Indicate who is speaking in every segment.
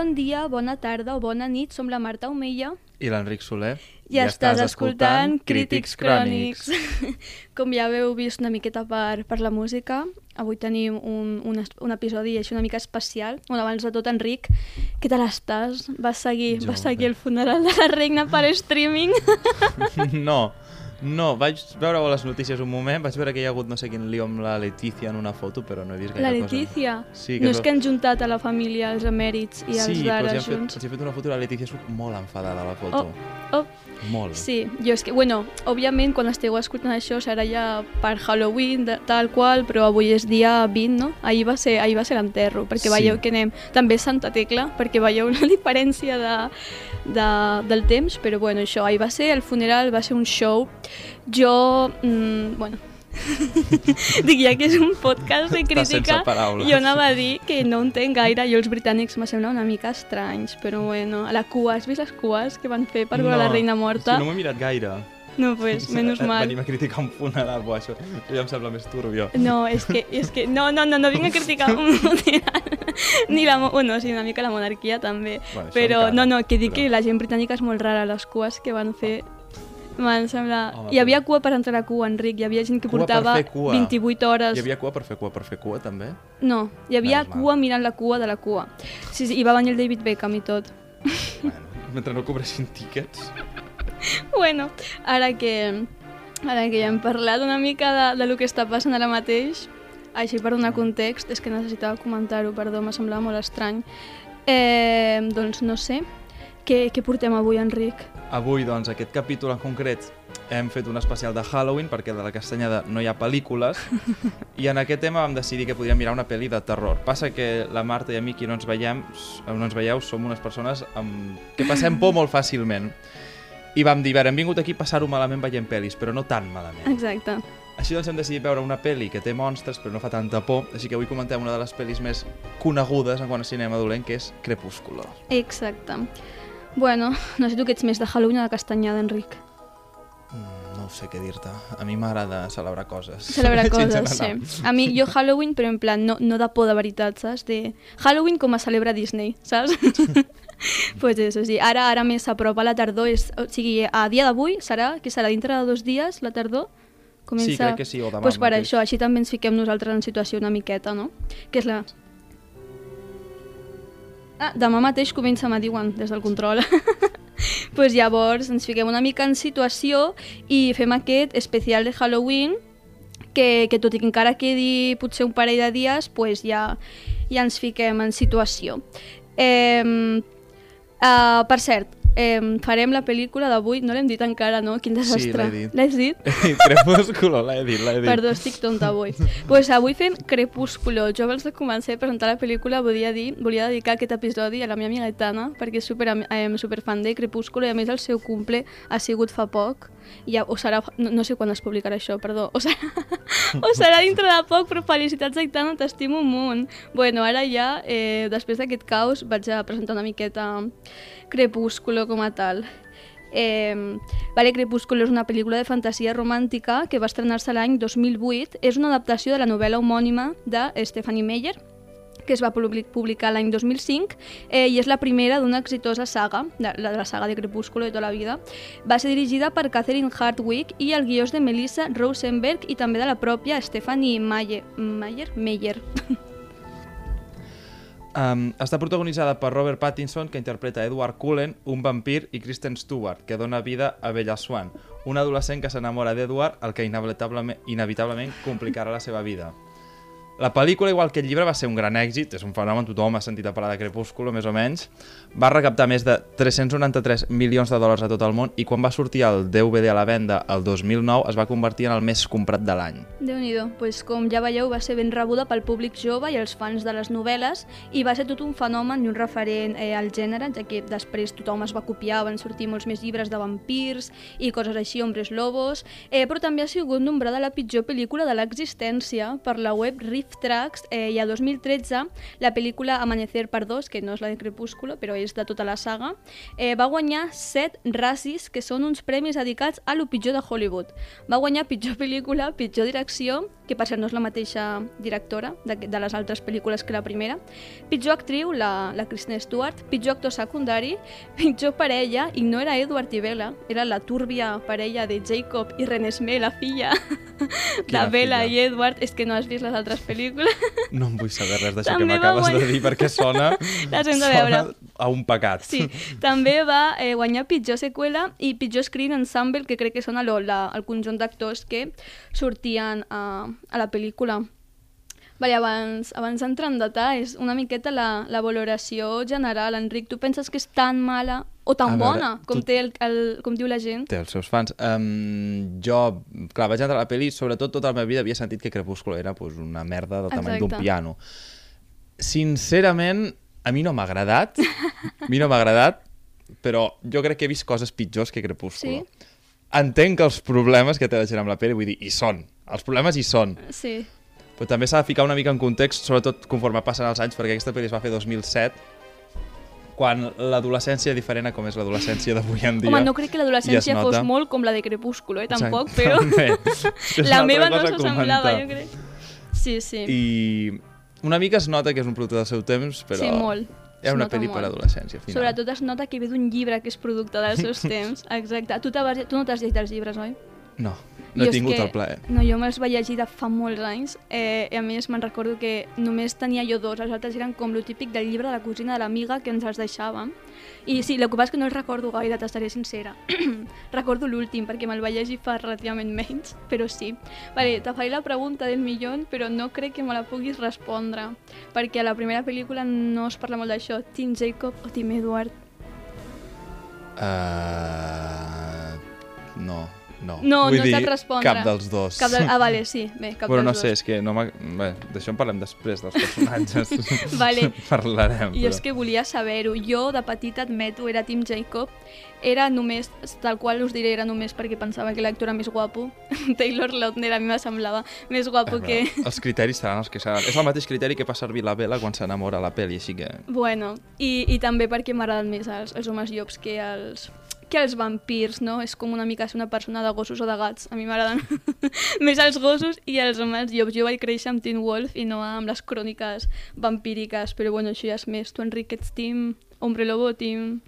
Speaker 1: Bon dia, bona tarda o bona nit, som la Marta Omella
Speaker 2: I l'Enric Soler.
Speaker 1: i, estàs, escoltant Crítics Crònics. Com ja haveu vist una miqueta per, per la música, avui tenim un, un, un episodi així una mica especial. Bueno, abans de tot, Enric, què tal estàs? Vas seguir,
Speaker 2: Jo
Speaker 1: vas seguir el funeral de la reina per streaming?
Speaker 2: no, no, vaig veure les notícies un moment, vaig veure que hi ha hagut no sé quin lío amb la Letícia en una foto, però no he vist gaire
Speaker 1: La
Speaker 2: cosa.
Speaker 1: Letícia?
Speaker 2: Sí, que
Speaker 1: no és que han juntat a la família els emèrits i els
Speaker 2: sí, però
Speaker 1: d'ara
Speaker 2: els hi, han fet,
Speaker 1: junts.
Speaker 2: els han fet una foto i la Letícia surt molt enfadada a la foto.
Speaker 1: Oh,
Speaker 2: Molt.
Speaker 1: Sí, jo és que, bueno, òbviament quan esteu escoltant això serà ja per Halloween, de, tal qual, però avui és dia 20, no? Ahir va ser, ahir va ser l'enterro, perquè
Speaker 2: Sí.
Speaker 1: veieu que anem... També Santa Tecla, perquè veieu la diferència de, de, del temps, però bueno, això, ahir va ser el funeral, va ser un show. Jo, mm, bueno, dic ja que és un podcast de crítica, jo anava a dir que no entenc gaire, jo els britànics me sembla una mica estranys, però bueno, a la cua, has vist les cues que van fer per veure la reina morta?
Speaker 2: Que no m'ho he mirat gaire.
Speaker 1: No, pues, menys mal.
Speaker 2: Venim a criticar un funeral, buah, això, ja em sembla més turbio.
Speaker 1: No, és que, és que no, no, no, no vinc a criticar un funeral. Ni la, bueno, sí, una mica la monarquia també.
Speaker 2: Bueno,
Speaker 1: però,
Speaker 2: encara,
Speaker 1: no, no, que dic
Speaker 2: però-
Speaker 1: que la gent britànica és molt rara, les cues que van fer. M'han semblat...
Speaker 2: Home,
Speaker 1: Hi havia cua per entrar a cua, Enric. Hi havia gent que
Speaker 2: Cua
Speaker 1: portava
Speaker 2: fer cua.
Speaker 1: 28 hores...
Speaker 2: Hi havia cua per fer cua per fer cua, també?
Speaker 1: No, hi havia
Speaker 2: Menys mal.
Speaker 1: cua mirant la cua de la cua. Sí, sí, i va venir el David Beckham i tot.
Speaker 2: Bueno, mentre no cobressin tíquets.
Speaker 1: Bueno, ara que, ara que ja hem parlat una mica de, de lo que està passant ara mateix, així per donar context, és que necessitava comentar-ho, perdó, m'ha semblat molt estrany. Eh, doncs no sé, què, què portem avui, Enric?
Speaker 2: Avui, doncs, aquest capítol en concret hem fet un especial de Halloween perquè de la castanyada no hi ha pel·lícules i en aquest tema vam decidir que podríem mirar una pel·li de terror. Passa que la Marta i a mi, qui no ens veiem, no ens veieu, som unes persones amb... que passem por molt fàcilment. I vam dir, a veure, hem vingut aquí a passar-ho malament veient pel·lis, però no tan malament.
Speaker 1: Exacte.
Speaker 2: Així doncs hem decidit veure una pel·li que té monstres però no fa tanta por, així que avui comentem una de les pel·lis més conegudes en quant a cinema dolent, que és Crepúsculo.
Speaker 1: Exacte. Bueno, no sé tu que ets més de Halloween o de castanyada, Enric.
Speaker 2: Mm, No sé què dir-te. A mi m'agrada celebrar coses.
Speaker 1: Celebrar coses, sí. A mi, jo Halloween, però en plan, no, no de por de veritat, saps? De Halloween com a celebra Disney, saps? pues eso, sí. Ara, ara més s'apropa la tardor, és, o sigui, a dia d'avui serà, que serà dintre de dos dies, la tardor?
Speaker 2: Sí, crec que sí, o demà
Speaker 1: pues per
Speaker 2: mateix.
Speaker 1: això, així també ens fiquem nosaltres en situació una miqueta, no? Que és la... Ah, demà mateix comença, me diuen, des del control. pues llavors ens fiquem una mica en situació i fem aquest especial de Halloween que, que tot i que encara quedi potser un parell de dies, pues ja, ja ens fiquem en situació. Eh, uh, per cert, eh, farem la pel·lícula d'avui, no l'hem dit encara, no? Quin desastre.
Speaker 2: l'he dit.
Speaker 1: L'has dit?
Speaker 2: Crepúsculo, l'he dit, l'he dit.
Speaker 1: Perdó, estic tonta avui. pues avui fem Crepúsculo. Jo abans de començar a presentar la pel·lícula volia dir, volia dedicar aquest episodi a la meva amiga Etana, perquè és super, eh, super fan de Crepúsculo i a més el seu cumple ha sigut fa poc. I ja, o serà, no, no sé quan es publicarà això, perdó. O serà, o serà dintre de poc, però felicitats Aitana, t'estimo un munt. Bueno, ara ja, eh, després d'aquest caos, vaig a presentar una miqueta Crepúsculo com a tal. Eh, vale, Crepúsculo és una pel·lícula de fantasia romàntica que va estrenar-se l'any 2008. És una adaptació de la novel·la homònima de Stephanie Meyer, que es va publi- publicar l'any 2005 eh, i és la primera d'una exitosa saga, de, la, de la saga de Crepúsculo de tota la vida. Va ser dirigida per Catherine Hardwicke i el guió és de Melissa Rosenberg i també de la pròpia Stephanie Meyer. Meyer? Meyer.
Speaker 2: Um, està protagonitzada per Robert Pattinson, que interpreta Edward Cullen, un vampir, i Kristen Stewart, que dona vida a Bella Swan, un adolescent que s'enamora d'Edward, el que inevitablement, inevitablement complicarà la seva vida. La pel·lícula, igual que el llibre, va ser un gran èxit, és un fenomen, tothom ha sentit a parlar de Crepúsculo, més o menys. Va recaptar més de 393 milions de dòlars a tot el món i quan va sortir el DVD a la venda el 2009 es va convertir en el més comprat de l'any.
Speaker 1: déu nhi pues, com ja veieu, va ser ben rebuda pel públic jove i els fans de les novel·les i va ser tot un fenomen i un referent eh, al gènere, ja que després tothom es va copiar, van sortir molts més llibres de vampirs i coses així, hombres lobos, eh, però també ha sigut nombrada la pitjor pel·lícula de l'existència per la web Rift Tracks eh, i a 2013 la pel·lícula Amanecer per dos, que no és la de Crepúsculo, però és de tota la saga, eh, va guanyar set Razzies, que són uns premis dedicats a lo pitjor de Hollywood. Va guanyar pitjor pel·lícula, pitjor direcció, que per cert no és la mateixa directora de, de les altres pel·lícules que la primera, pitjor actriu, la, la Kristen Stewart, pitjor actor secundari, pitjor parella, i no era Edward i Bella, era la túrbia parella de Jacob i Renesmee, la filla de Bella i Edward. És que no has vist les altres pel·lícules.
Speaker 2: No em vull saber res d'això que m'acabes de
Speaker 1: guanyar-
Speaker 2: dir perquè sona,
Speaker 1: hem de
Speaker 2: sona
Speaker 1: veure.
Speaker 2: a un pecat.
Speaker 1: Sí, també va eh, guanyar pitjor seqüela i pitjor screen ensemble, que crec que són el, la, el conjunt d'actors que sortien a, a la pel·lícula. Vale, abans, abans d'entrar en detalls, una miqueta la, la valoració general. Enric, tu penses que és tan mala o tan
Speaker 2: A veure,
Speaker 1: bona com,
Speaker 2: tu-
Speaker 1: té el, el, com diu la gent?
Speaker 2: Té els seus fans. Um, jo, clar, vaig entrar a la pel·li, sobretot tota la meva vida havia sentit que Crepúsculo era pues, una merda del tamany d'un piano. Sincerament, a mi no m'ha agradat. A mi no m'ha agradat, però jo crec que he vist coses pitjors que Crepúsculo.
Speaker 1: Sí?
Speaker 2: Entenc que els problemes que té la gent amb la pel·li, vull dir, hi són. Els problemes hi són.
Speaker 1: Sí,
Speaker 2: Però també s'ha de ficar una mica en context, sobretot conforme passen els anys, perquè aquesta pel·li es va fer 2007, quan l'adolescència és diferent a com és l'adolescència d'avui en dia.
Speaker 1: Home, no crec que l'adolescència fos molt com la de Crepúsculo, eh? tampoc,
Speaker 2: Exacte,
Speaker 1: però la meva no
Speaker 2: cosa a
Speaker 1: s'assemblava,
Speaker 2: comentar.
Speaker 1: jo crec. Sí, sí.
Speaker 2: I una mica es nota que és un producte del seu temps, però
Speaker 1: Sí, molt. Es
Speaker 2: una pel·li
Speaker 1: molt.
Speaker 2: per adolescència, al final.
Speaker 1: Sobretot es nota que ve d'un llibre que és producte dels seus temps. Exacte. Tu, tu no t'has llegit els llibres, oi?
Speaker 2: No, no he tingut
Speaker 1: que,
Speaker 2: el plaer.
Speaker 1: No, jo me'ls vaig llegir de fa molts anys eh, i a més me'n recordo que només tenia jo dos, els altres eren com lo típic del llibre de la cosina de l'amiga que ens els deixàvem. I sí, el que passa és que no els recordo gaire, t'estaré sincera. recordo l'últim perquè me'l vaig llegir fa relativament menys, però sí. Vale, te faré la pregunta del millón, però no crec que me la puguis respondre, perquè a la primera pel·lícula no es parla molt d'això. Team Jacob o Team Edward?
Speaker 2: Uh... No, no.
Speaker 1: No,
Speaker 2: Vull
Speaker 1: no
Speaker 2: dir,
Speaker 1: saps respondre.
Speaker 2: Cap dels dos.
Speaker 1: Cap de... Ah, vale, sí, bé, cap
Speaker 2: bueno, no
Speaker 1: dels
Speaker 2: sé,
Speaker 1: dos.
Speaker 2: és que no m'ha... Bé, d'això en parlem després, dels personatges.
Speaker 1: Vale.
Speaker 2: Parlarem.
Speaker 1: I
Speaker 2: però...
Speaker 1: és que volia saber-ho. Jo, de petita, admeto, era Tim Jacob. Era només, tal qual us diré, era només perquè pensava que l'actor era més guapo. Taylor Lautner a mi me semblava més guapo
Speaker 2: Eh,
Speaker 1: que...
Speaker 2: però Els criteris seran els que seran. És el mateix criteri que fa servir la Bella quan s'enamora a la pel·li, així que...
Speaker 1: Bueno, i, i també perquè m'agraden més els, els homes llops que els, que els vampirs, no? És com una mica ser una persona de gossos o de gats. A mi m'agraden més els gossos i els homes llops. Jo vaig créixer amb Teen Wolf i no amb les cròniques vampíriques, però bueno, això ja és més. Tu, Enric, ets team Hombre Lobo, team...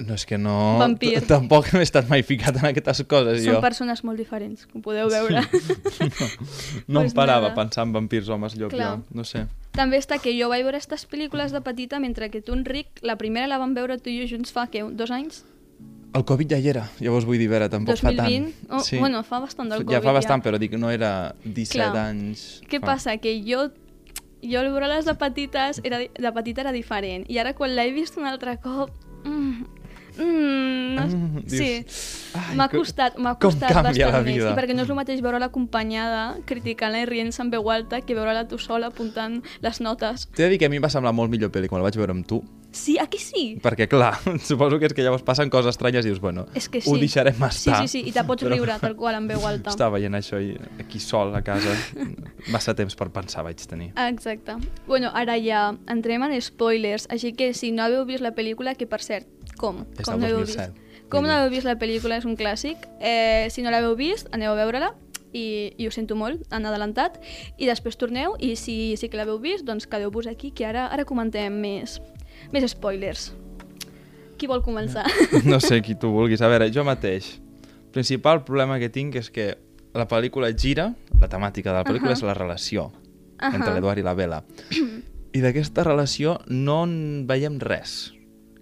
Speaker 2: No, és que no...
Speaker 1: Vampir.
Speaker 2: Tampoc m'he estat mai ficat en aquestes coses,
Speaker 1: Són
Speaker 2: jo.
Speaker 1: persones molt diferents, com podeu veure.
Speaker 2: No
Speaker 1: Pues
Speaker 2: em parava
Speaker 1: nada.
Speaker 2: pensar en vampirs homes llop,
Speaker 1: Clar.
Speaker 2: jo. No sé.
Speaker 1: També està que jo vaig veure aquestes pel·lícules de petita, mentre que tu, Enric, la primera la vam veure tu i jo junts fa, què, dos anys?
Speaker 2: El Covid ja hi era, llavors vull dir, a veure, tampoc
Speaker 1: 2020?
Speaker 2: fa tant.
Speaker 1: Oh, Bueno, fa bastant del
Speaker 2: ja
Speaker 1: Covid,
Speaker 2: fa bastant,
Speaker 1: ja.
Speaker 2: però dic, no era 17
Speaker 1: Clar.
Speaker 2: anys...
Speaker 1: Què
Speaker 2: fa.
Speaker 1: passa? Que jo jo al veure-les de petites era, de petita era diferent i ara quan l'he vist un altre cop mm, mm, no,
Speaker 2: Mm, dius,
Speaker 1: sí,
Speaker 2: "Ai,
Speaker 1: m'ha costat, m'ha
Speaker 2: com
Speaker 1: costat
Speaker 2: canvia la
Speaker 1: bastant més
Speaker 2: vida."
Speaker 1: i perquè no és el mateix veure-la acompanyada criticant-la i rient-se en veu alta que veure-la tu sola apuntant les notes
Speaker 2: T'he de dir que a mi em va semblar molt millor pel·li quan la vaig veure amb tu,
Speaker 1: sí, aquí sí
Speaker 2: perquè clar, suposo que és que llavors passen coses estranyes i dius, bueno,
Speaker 1: és que sí.
Speaker 2: ho deixarem
Speaker 1: sí,
Speaker 2: estar.
Speaker 1: sí, sí, i te pots
Speaker 2: Però-
Speaker 1: riure tal qual en veu alta
Speaker 2: Estava veient això i aquí sol a casa. Massa temps per pensar vaig tenir.
Speaker 1: Exacte. Bueno, ara ja entrem en spoilers, així que si no haveu vist la pel·lícula, que per cert, com?
Speaker 2: És
Speaker 1: com no
Speaker 2: 2007.
Speaker 1: Vist? Com no heu vist la pel·lícula, és un clàssic. Eh, si no l'heu vist, aneu a veure-la i, i ho sento molt, han adelantat i després torneu i si sí que l'heu vist, doncs quedeu-vos aquí que ara ara comentem més, més spoilers. Qui vol començar?
Speaker 2: No sé qui tu vulguis. A veure, jo mateix. El principal problema que tinc és que la pel·lícula gira, la temàtica de la pel·lícula
Speaker 1: Ahà.
Speaker 2: és la relació
Speaker 1: Ahà.
Speaker 2: entre l'Eduard i la Bella. I d'aquesta relació no en veiem res.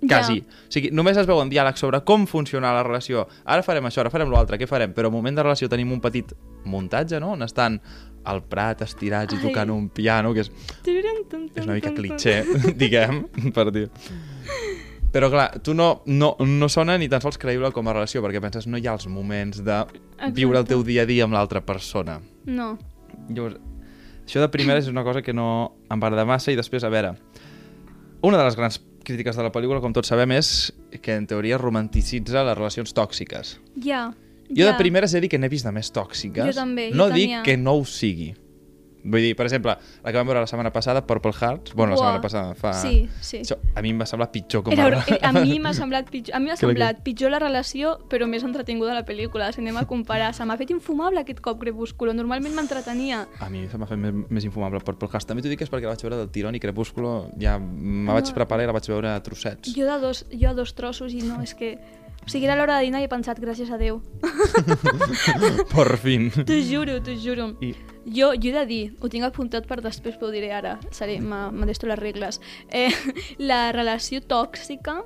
Speaker 1: Ja.
Speaker 2: Quasi. O sigui, només es veuen diàlegs sobre com funciona la relació. Ara farem això, ara farem l'altre, què farem? Però al moment de relació tenim un petit muntatge, no?, on estan al prat estirats i
Speaker 1: Ai.
Speaker 2: tocant un piano, que és,
Speaker 1: És
Speaker 2: una mica clitxer, diguem, per dir. Però clar, tu no, no, no sona ni tan sols creïble com a relació, perquè penses no hi ha els moments de viure el teu dia a dia amb l'altra persona.
Speaker 1: No.
Speaker 2: Llavors, això de primeres és una cosa que no em va agradar massa i després, a veure, una de les grans crítiques de la pel·lícula, com tots sabem, és que en teoria romanticitza les relacions tòxiques.
Speaker 1: Ja.
Speaker 2: Jo
Speaker 1: ja.
Speaker 2: de primeres he dit que n'he vist de més tòxiques.
Speaker 1: Jo també,
Speaker 2: no
Speaker 1: jo
Speaker 2: dic
Speaker 1: tenia.
Speaker 2: que no ho sigui. Vull dir, per exemple, la que vam veure la setmana passada, Purple Hearts, bueno, la
Speaker 1: Buah.
Speaker 2: setmana passada fa...
Speaker 1: Sí, sí.
Speaker 2: Això a mi em va semblar pitjor com
Speaker 1: Era,
Speaker 2: a...
Speaker 1: a mi m'ha semblat pitjor, a mi m'ha
Speaker 2: la
Speaker 1: semblat pitjor la relació, però més entretinguda la pel·lícula. Si anem a comparar, se m'ha fet infumable aquest cop Crepúsculo. Normalment m'entretenia.
Speaker 2: A mi se m'ha fet més, més infumable Purple Hearts. També t'ho dic que és perquè la vaig veure del tirón i Crepúsculo ja me vaig preparar i la vaig veure a trossets.
Speaker 1: Jo de dos, jo a dos trossos i no, és que... O sigui, era l'hora de dinar i he pensat, gràcies a Déu.
Speaker 2: Por fin.
Speaker 1: T'ho juro, t'ho juro.
Speaker 2: I
Speaker 1: Jo, jo he de dir, ho tinc apuntat per després, però ho diré ara. Seré, m'adesto les regles. Eh, la relació tòxica,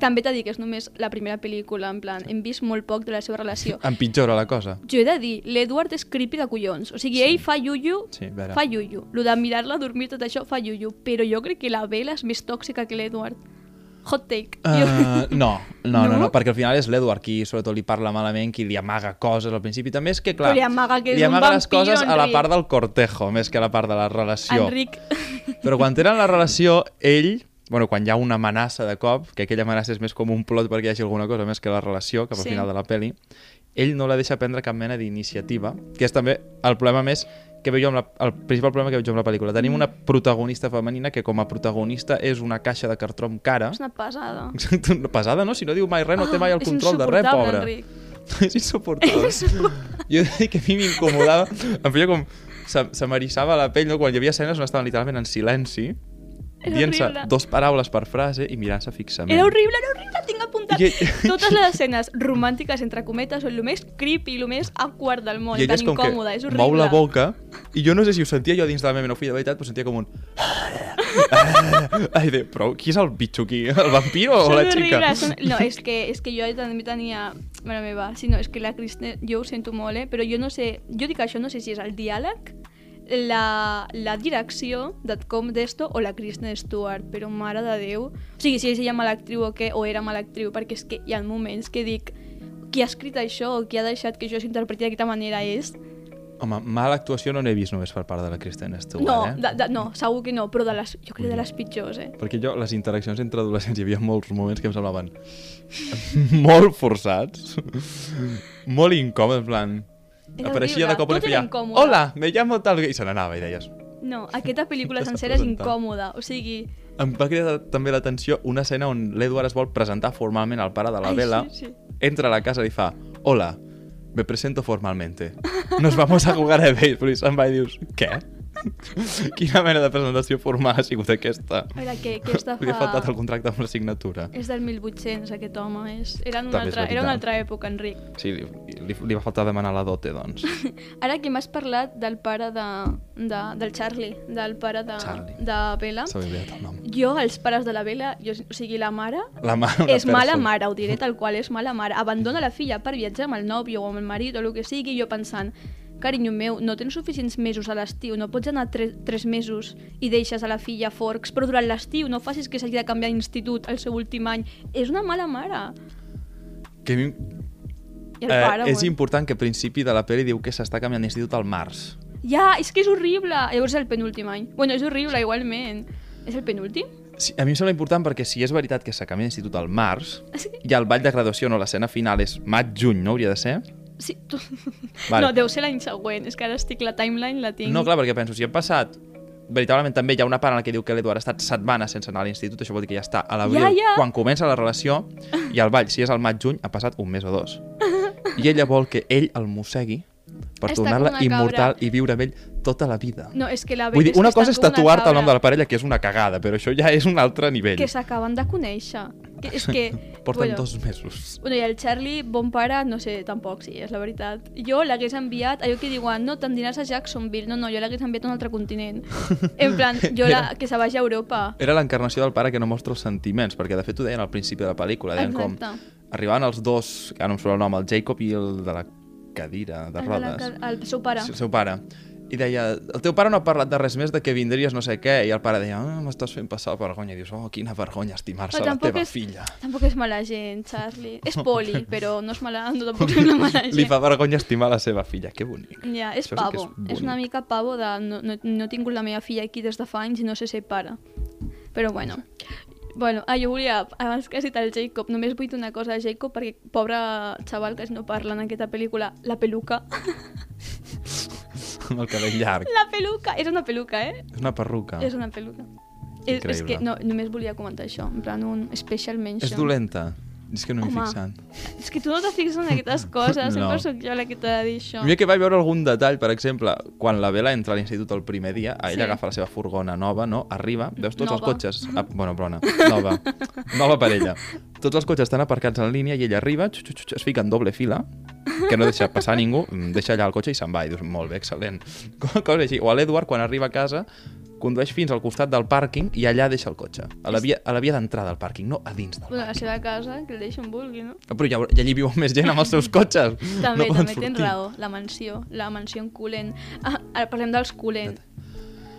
Speaker 1: també t'he de dir que és només la primera pel·lícula, en plan, hem vist molt poc de la seva relació.
Speaker 2: empitjora la cosa.
Speaker 1: Jo he de dir, l'Edward és creepy de collons. O sigui, ell fa yuyu,
Speaker 2: Sí,
Speaker 1: fa yuyu. Lo de mirar-la dormir, tot això, fa yuyu. Però jo crec que la Bella és més tòxica que l'Edward. Hot take.
Speaker 2: Uh, no, no, no,
Speaker 1: No?
Speaker 2: no, perquè al final és l'Edward qui sobretot li parla malament, qui li amaga coses al principi. També és que, clar,
Speaker 1: Però li amaga que és
Speaker 2: li
Speaker 1: un
Speaker 2: amaga les
Speaker 1: vampiro,
Speaker 2: coses a la
Speaker 1: Enric.
Speaker 2: part del cortejo, més que a la part de la relació.
Speaker 1: Enric,
Speaker 2: Però quan tenen la relació, ell, bueno, quan hi ha una amenaça de cop, que aquella amenaça és més com un plot perquè hi hagi alguna cosa més que la relació, cap al
Speaker 1: Sí.
Speaker 2: final de la peli, ell no la deixa prendre cap mena d'iniciativa, que és també el problema més que veig jo amb la, el principal problema que veig jo amb la pel·lícula. Tenim una protagonista femenina que com a protagonista és una caixa de cartró amb cara.
Speaker 1: és una pesada.
Speaker 2: Exacte, una pesada, no? Si no diu mai res, no té mai el
Speaker 1: Ah, és
Speaker 2: control de res,
Speaker 1: insuportable,
Speaker 2: pobre.
Speaker 1: Enric.
Speaker 2: És insuportable. jo he de dir que a mi m'incomodava, em feia com... Se, se m'erissava la pell, no? Quan hi havia escenes on estaven literalment en silenci, dient-se dos paraules per frase i mirant-se fixament.
Speaker 1: Era horrible, era horrible, tinc apuntat.
Speaker 2: I-
Speaker 1: Totes les escenes romàntiques, entre cometes, són el més creepy, el més awkward del món, tan incòmoda, és horrible.
Speaker 2: mou la boca i jo no sé si ho sentia jo dins de la meva no filla de veritat, però sentia com un... Ai, de, però qui és el bitxo aquí? El vampiro o
Speaker 1: Són
Speaker 2: la xica?
Speaker 1: són... No, és que, és que jo també tenia... Mare meva, sí, no, és que la Kristen... Jo ho sento molt, eh? Però jo no sé... Jo dic això, no sé si és el diàleg, la, la direcció de com d'esto o la Kristen Stewart, però mare de Déu... O sigui, si és ella mala actriu o què, o era mala actriu, perquè és que hi ha moments que dic qui ha escrit això o qui ha deixat que això s'interpreti d'aquesta manera és...
Speaker 2: Home, mala actuació no n'he vist només per part de la Kristen Stewart,
Speaker 1: No,
Speaker 2: eh?
Speaker 1: de, de, no, segur que no, però de les, jo crec de les pitjors, eh?
Speaker 2: Perquè jo, les interaccions entre adolescents, hi havia molts moments que em semblaven molt forçats, molt incòmodes, en plan...
Speaker 1: Era
Speaker 2: apareixia
Speaker 1: horrible,
Speaker 2: de cop una
Speaker 1: tot era
Speaker 2: filla,
Speaker 1: incòmode.
Speaker 2: hola, me llamo tal... I se n'anava i deies...
Speaker 1: No, aquesta pel·lícula sencera és incòmoda, o sigui...
Speaker 2: Em va cridar també l'atenció una escena on l'Edward es vol presentar formalment al pare de la
Speaker 1: Ai,
Speaker 2: Bella,
Speaker 1: sí, sí.
Speaker 2: entra a la casa i fa, hola, me presento formalmente. Nos vamos a jugar a béisbol. I se'n va i dius, què? Quina mena de presentació formal ha sigut aquesta?
Speaker 1: A veure, que, que està
Speaker 2: Li ha
Speaker 1: fa...
Speaker 2: faltat el contracte amb la signatura.
Speaker 1: És del 1800, aquest home. És... Era, una
Speaker 2: També és
Speaker 1: altra, era una altra època, Enric.
Speaker 2: Sí, li, li, li va faltar demanar la dote, doncs.
Speaker 1: Ara que m'has parlat del pare de, de, del Charlie, del pare de,
Speaker 2: Charlie.
Speaker 1: de Bella,
Speaker 2: S'ha oblidat el nom.
Speaker 1: jo, els pares de la Bella, jo, o sigui, la mare,
Speaker 2: La mare,
Speaker 1: és mala
Speaker 2: persona.
Speaker 1: mare, ho diré tal qual, és mala mare. Abandona la filla per viatjar amb el nòvio o amb el marit o el que sigui, jo pensant, carinyo meu, no tens suficients mesos a l'estiu, no pots anar tre tres mesos i deixes a la filla Forks, però durant l'estiu no facis que s'hagi de canviar d'institut al seu últim any. És una mala mare.
Speaker 2: Que mi, eh,
Speaker 1: pare,
Speaker 2: és
Speaker 1: bueno.
Speaker 2: important que al principi de la pel·li diu que s'està canviant d'institut al març.
Speaker 1: Ja, és que és horrible. Llavors és el penúltim any. Bueno, és horrible, igualment. És el penúltim?
Speaker 2: Sí, a mi em sembla important perquè si és veritat que s'ha canviat d'institut al març
Speaker 1: Sí.
Speaker 2: i el ball de graduació, no, l'escena final és maig-juny, no hauria de ser?
Speaker 1: Sí, tu...
Speaker 2: Vale.
Speaker 1: No, deu ser l'any següent. És que ara estic, la timeline la tinc.
Speaker 2: No, clar, perquè penso, si hem passat veritablement també hi ha una part en la que diu que l'Eduard ha estat setmanes sense anar a l'institut, això vol dir que ja està a l'abril,
Speaker 1: Ja, ja.
Speaker 2: quan comença la relació, i el ball, si és al maig-juny, ha passat un mes o dos. I ella vol que ell el mossegui per tornar-la immortal i viure amb ell tota la vida.
Speaker 1: No, és que la
Speaker 2: Vull dir, una cosa és tatuar-te el nom de la parella, que és una cagada, però això ja és un altre nivell.
Speaker 1: Que s'acaben de conèixer. Que és que
Speaker 2: porten
Speaker 1: Bueno.
Speaker 2: dos mesos.
Speaker 1: Bueno, i el Charlie, bon pare, no sé, tampoc, sí, és la veritat. Jo l'hagués enviat, allò que diuen, no, te'n diràs a Jacksonville. No, no, jo l'hagués enviat a un altre continent. En plan, jo la, que se vagi a Europa.
Speaker 2: Era l'encarnació del pare que no mostra els sentiments, perquè de fet ho deien al principi de la pel·lícula, deien
Speaker 1: Exacte.
Speaker 2: com... Arribaven els dos, que ara no em surt el nom, el Jacob i el de la cadira de
Speaker 1: El, de la
Speaker 2: rodes.
Speaker 1: ca- el seu pare.
Speaker 2: El seu pare. I deia, el teu pare no ha parlat de res més de que vindries no sé què, i el pare deia, ah, m'estàs fent passar vergonya. I dius, oh, quina vergonya estimar-se la teva
Speaker 1: és-
Speaker 2: filla.
Speaker 1: Tampoc és mala gent, Charlie. És poli, però no és mala, no tampoc és una mala gent.
Speaker 2: Li fa vergonya estimar la seva filla, que bonic.
Speaker 1: Ja, és
Speaker 2: Això
Speaker 1: pavo.
Speaker 2: és
Speaker 1: És,
Speaker 2: bonic.
Speaker 1: una mica pavo de no, no, no he tingut la meva filla aquí des de fa anys i no sé ser pare. Però bueno. Bueno, ah, jo volia, abans que has dit el Jacob, només vull dir una cosa a Jacob perquè pobre xaval que no parla en aquesta pel·lícula, la peluca.
Speaker 2: Amb el cabell llarg.
Speaker 1: La peluca! És una peluca, eh?
Speaker 2: És una perruca.
Speaker 1: És una peluca. És, és que no, només volia comentar això, en plan un special mention.
Speaker 2: És dolenta. És que no
Speaker 1: Home.
Speaker 2: fixat.
Speaker 1: És que tu no te fixes en aquestes coses,
Speaker 2: No.
Speaker 1: sempre sóc jo la que t'ha de dir això.
Speaker 2: Mira que vaig veure algun detall, per exemple, quan la Bela entra a l'institut el primer dia, ella
Speaker 1: Sí.
Speaker 2: agafa la seva furgona nova, no? Arriba, veus tots els
Speaker 1: Nova.
Speaker 2: cotxes... Ah, bueno, brona, nova. nova per ella. Tots els cotxes estan aparcats en línia i ella arriba, xu, xu, xu, es fica en doble fila, que no deixa passar ningú, mm, deixa allà el cotxe i se'n va. I dius, molt bé, excel·lent. Cosa així. O a l'Edward, quan arriba a casa, condueix fins al costat del pàrquing i allà deixa el cotxe. A la via, a la via d'entrada al pàrquing, no a dins del
Speaker 1: Bueno, a la seva casa, que el deixi on vulgui, no?
Speaker 2: Però ja, ja allí viu més gent amb els seus cotxes.
Speaker 1: També,
Speaker 2: no
Speaker 1: també tens
Speaker 2: sortir.
Speaker 1: raó, la mansió, la mansió en Cullen. Ah, ara parlem dels Cullen.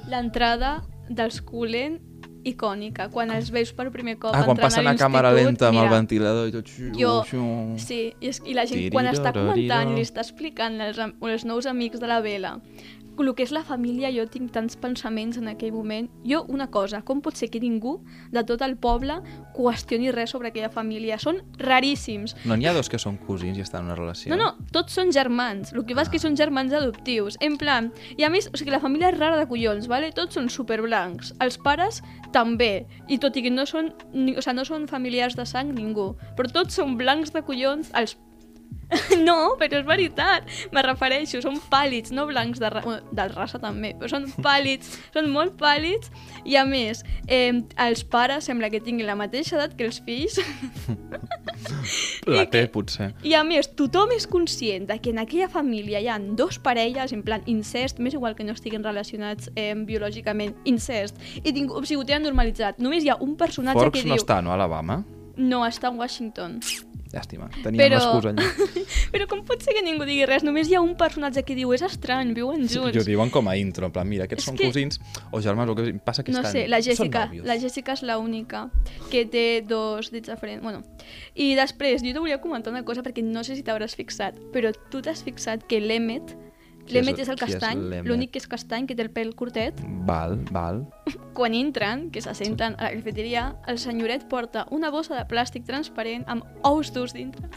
Speaker 1: L'entrada dels Cullen icònica, quan els veus per primer cop
Speaker 2: Ah, quan passen
Speaker 1: a
Speaker 2: a càmera lenta amb el
Speaker 1: mira,
Speaker 2: ventilador i tot. Xiu,
Speaker 1: Jo-
Speaker 2: xiu.
Speaker 1: Sí, i, és, i la gent quan està comentant i li està explicant als, am- als nous amics de la vela el que és la família, jo tinc tants pensaments en aquell moment. Jo, una cosa, com pot ser que ningú de tot el poble qüestioni res sobre aquella família? Són raríssims.
Speaker 2: No n'hi ha dos que són cosins i estan en una relació.
Speaker 1: No, no, tots són germans. El que passa és que són germans adoptius. En plan, i a més, o sigui, la família és rara de collons, vale? Tots són superblancs. Els pares també. I tot i que no són, o sigui, no són familiars de sang ningú, però tots són blancs de collons. Els no, però és veritat. Me refereixo, són pàl·lids, no blancs de, ra de raça també, però són pàl·lids, són molt pàl·lids i a més, eh, els pares sembla que tinguin la mateixa edat que els fills
Speaker 2: La té, potser.
Speaker 1: i a més, tothom és conscient de que en aquella família hi ha dos parelles, en plan incest, més igual que no estiguin relacionats eh, biològicament, incest, i ningú, o sigui, ho tenen normalitzat. Només hi ha un personatge
Speaker 2: Forks
Speaker 1: que
Speaker 2: no
Speaker 1: diu...
Speaker 2: està, no, a Alabama?
Speaker 1: No, està a Washington.
Speaker 2: Llàstima, teníem
Speaker 1: Però-
Speaker 2: l'excusa allà.
Speaker 1: Però com pot ser que ningú digui res? Només hi ha un personatge que diu és estrany, viuen
Speaker 2: Sí,
Speaker 1: junts.
Speaker 2: I ho diuen com a intro, en plan, mira, aquests
Speaker 1: És
Speaker 2: són
Speaker 1: que-
Speaker 2: cosins o germans, o que passa que
Speaker 1: no
Speaker 2: estan...
Speaker 1: sé, la Jessica, la Jessica és l'única que té dos dits de front. Bueno, i després, jo te volia comentar una cosa perquè no sé si t'hauràs fixat, però tu t'has fixat que l'Emmet,
Speaker 2: És-
Speaker 1: l'Emmet és el castany, l'únic que és castany, que té el pèl curtet,
Speaker 2: Val, val.
Speaker 1: quan entren, que s'assenten a la cafeteria, el senyoret porta una bossa de plàstic transparent amb ous durs dintre.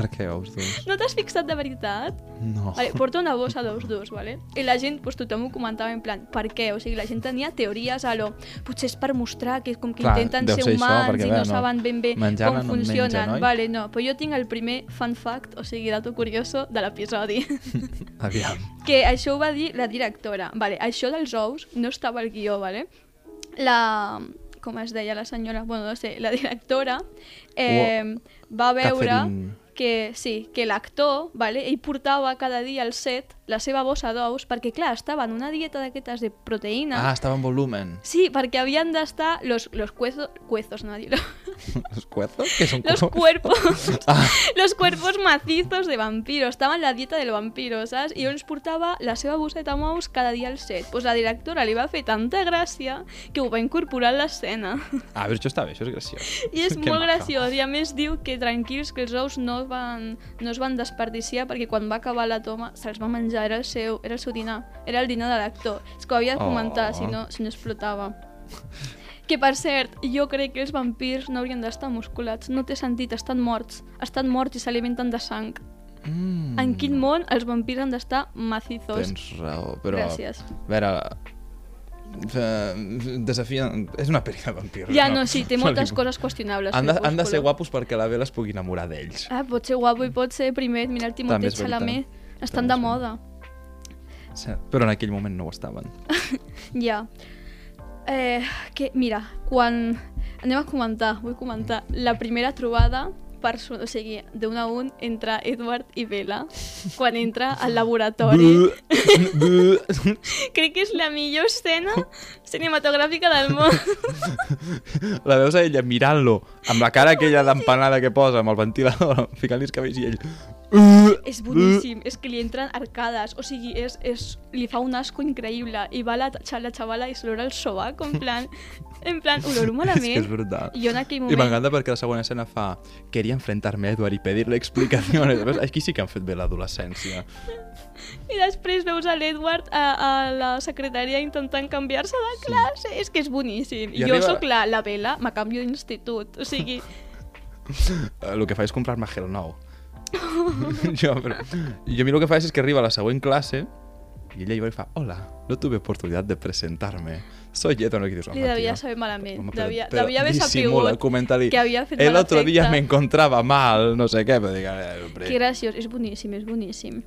Speaker 2: Per què ous durs?
Speaker 1: No t'has fixat de veritat?
Speaker 2: No.
Speaker 1: Vale, porta una bossa d'ous durs, vale? I la gent, pues, tothom ho comentava en plan, per què? O sigui, la gent tenia teories a lo... Potser és per mostrar que com que
Speaker 2: Clar,
Speaker 1: intenten ser
Speaker 2: ser això,
Speaker 1: humans
Speaker 2: perquè,
Speaker 1: i no
Speaker 2: no-
Speaker 1: saben ben bé com
Speaker 2: no en
Speaker 1: funcionen.
Speaker 2: mengen, oi?
Speaker 1: Vale, no, però jo tinc el primer fun fact, o sigui, dato curioso de l'episodi.
Speaker 2: Aviam.
Speaker 1: que això ho va dir la directora. Vale, això dels ous no estava al guió, vale? La... com es deia la senyora? Bueno, no sé, la directora eh, va veure
Speaker 2: Catherine.
Speaker 1: Que sí, que l'actor, vale, ell portava cada dia al set la seva bossa d'ous perquè, clar, estava en una dieta d'aquestes de proteïna.
Speaker 2: Ah, estava en volumen.
Speaker 1: Sí, perquè havien d'estar los, los cuezos, cuezos, no dir
Speaker 2: ¿Los cuerzos? ¿Qué son
Speaker 1: los cuerpos,
Speaker 2: Ah,
Speaker 1: los cuerpos macizos de vampiro. Estava en la dieta del vampiro, saps? I llavors portava la seva bosseta amb ous cada dia al set. Pues la directora li va fer tanta gràcia que ho va incorporar a l'escena.
Speaker 2: ah, però això està bé, això és graciós.
Speaker 1: I és
Speaker 2: Que
Speaker 1: molt
Speaker 2: maca.
Speaker 1: graciós. I a més diu que tranquils, que els ous no, van, no es van desperdiciar perquè quan va acabar la toma se'ls va menjar. Era el seu, era el seu dinar. Era el dinar de l'actor. És que ho havia de comentar,
Speaker 2: Oh.
Speaker 1: si, no, si no explotava. Que, per cert, jo crec que els vampirs no haurien d'estar musculats. No té sentit, estan morts. Estan morts i s'alimenten de sang.
Speaker 2: Mm,
Speaker 1: En quin món els vampirs han d'estar macizos?
Speaker 2: Tens raó, però...
Speaker 1: Gràcies.
Speaker 2: A veure, eh, desafia... És una pel·li de vampirs.
Speaker 1: Ja, no, sí, té moltes coses qüestionables.
Speaker 2: Han de, han de ser guapos perquè la Bella es pugui enamorar d'ells.
Speaker 1: Ah, pot ser guapo i pot ser primer. Mira el
Speaker 2: També
Speaker 1: Timothée. Chalamet. Estan
Speaker 2: També
Speaker 1: de moda.
Speaker 2: Però en aquell moment no ho estaven.
Speaker 1: Ja. Eh, que, mira, quan anem a comentar, vull comentar. La primera trobada perso o sigui, d'un a un entre Edward i Bella quan entra al laboratori. Crec que és la millor escena cinematogràfica del món.
Speaker 2: La veus a ella mirant-lo amb la cara aquella d'empanada que posa amb el ventilador, ficant-li els cabells i ell...
Speaker 1: és boníssim, és que li entren arcades, o sigui, és, és, li fa un asco increïble i va la, la xavala i s'olora el sobac, en plan, en plan, oloro malament.
Speaker 2: És que és brutal.
Speaker 1: I jo en aquell
Speaker 2: I
Speaker 1: moment...
Speaker 2: m'encanta perquè la segona escena fa quería enfrentarme a Edward y pedirle explicaciones. Veus? Aquí sí que han fet bé l'adolescència.
Speaker 1: I després veus a l'Edward a, a la secretària intentant canviar-se de classe. És que és boníssim.
Speaker 2: I
Speaker 1: I jo
Speaker 2: arriba-
Speaker 1: sóc la, la Bella, me canvio d'institut. O sigui,
Speaker 2: Eh, El que fa és comprar-me gel nou. jo, però, jo a mi el que fa és que arriba a la següent classe i ella i fa, hola, no tuve oportunidad de presentarme. Soy Edward. I dius,
Speaker 1: li
Speaker 2: "Home,
Speaker 1: devia saber malament.
Speaker 2: home,
Speaker 1: devia,
Speaker 2: però
Speaker 1: devia haver sapigut
Speaker 2: comenta-li,
Speaker 1: que havia fet
Speaker 2: El otro día me encontraba mal, no sé què, però dic, "Eh, hombre".
Speaker 1: Que graciós, és boníssim, és boníssim.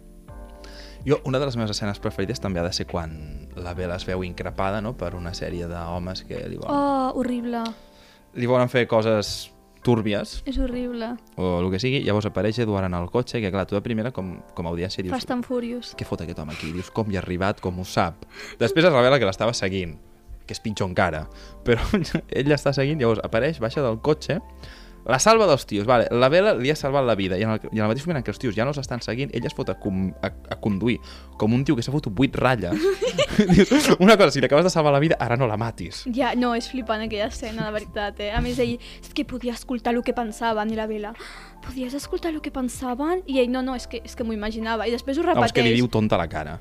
Speaker 2: Jo, una de les meves escenes preferides també ha de ser quan la Bella es veu increpada no? per una sèrie d'homes que li volen,
Speaker 1: Oh, horrible.
Speaker 2: li volen fer coses túrbies
Speaker 1: És horrible.
Speaker 2: o el que sigui, llavors apareix Eduard en el cotxe, que clar, tu de primera com, com a audiència dius
Speaker 1: Fast and Furious.
Speaker 2: què fot aquest home aquí? Dius com hi ha arribat, com ho sap. Després es revela que l'estava seguint, que és pitjor encara. Però ell l'està seguint, llavors apareix, baixa del cotxe, la salva dels tios, vale, la Bela li ha salvat la vida i en, el, i en el mateix moment en què els tios ja no s'estan seguint, ella es fot a, com, a, a conduir com un tio que s'ha fotut vuit ratlles. Dius, una cosa, si li acabes de salvar la vida, ara no la matis.
Speaker 1: Ja, no, és flipant aquella escena, de veritat, eh? A més, ell, és que podia escoltar el que pensaven, i la Bella, podies escoltar el que pensaven? I ell, no, no, és que, és que m'ho imaginava. I després ho repeteix.
Speaker 2: que li diu tonta la cara.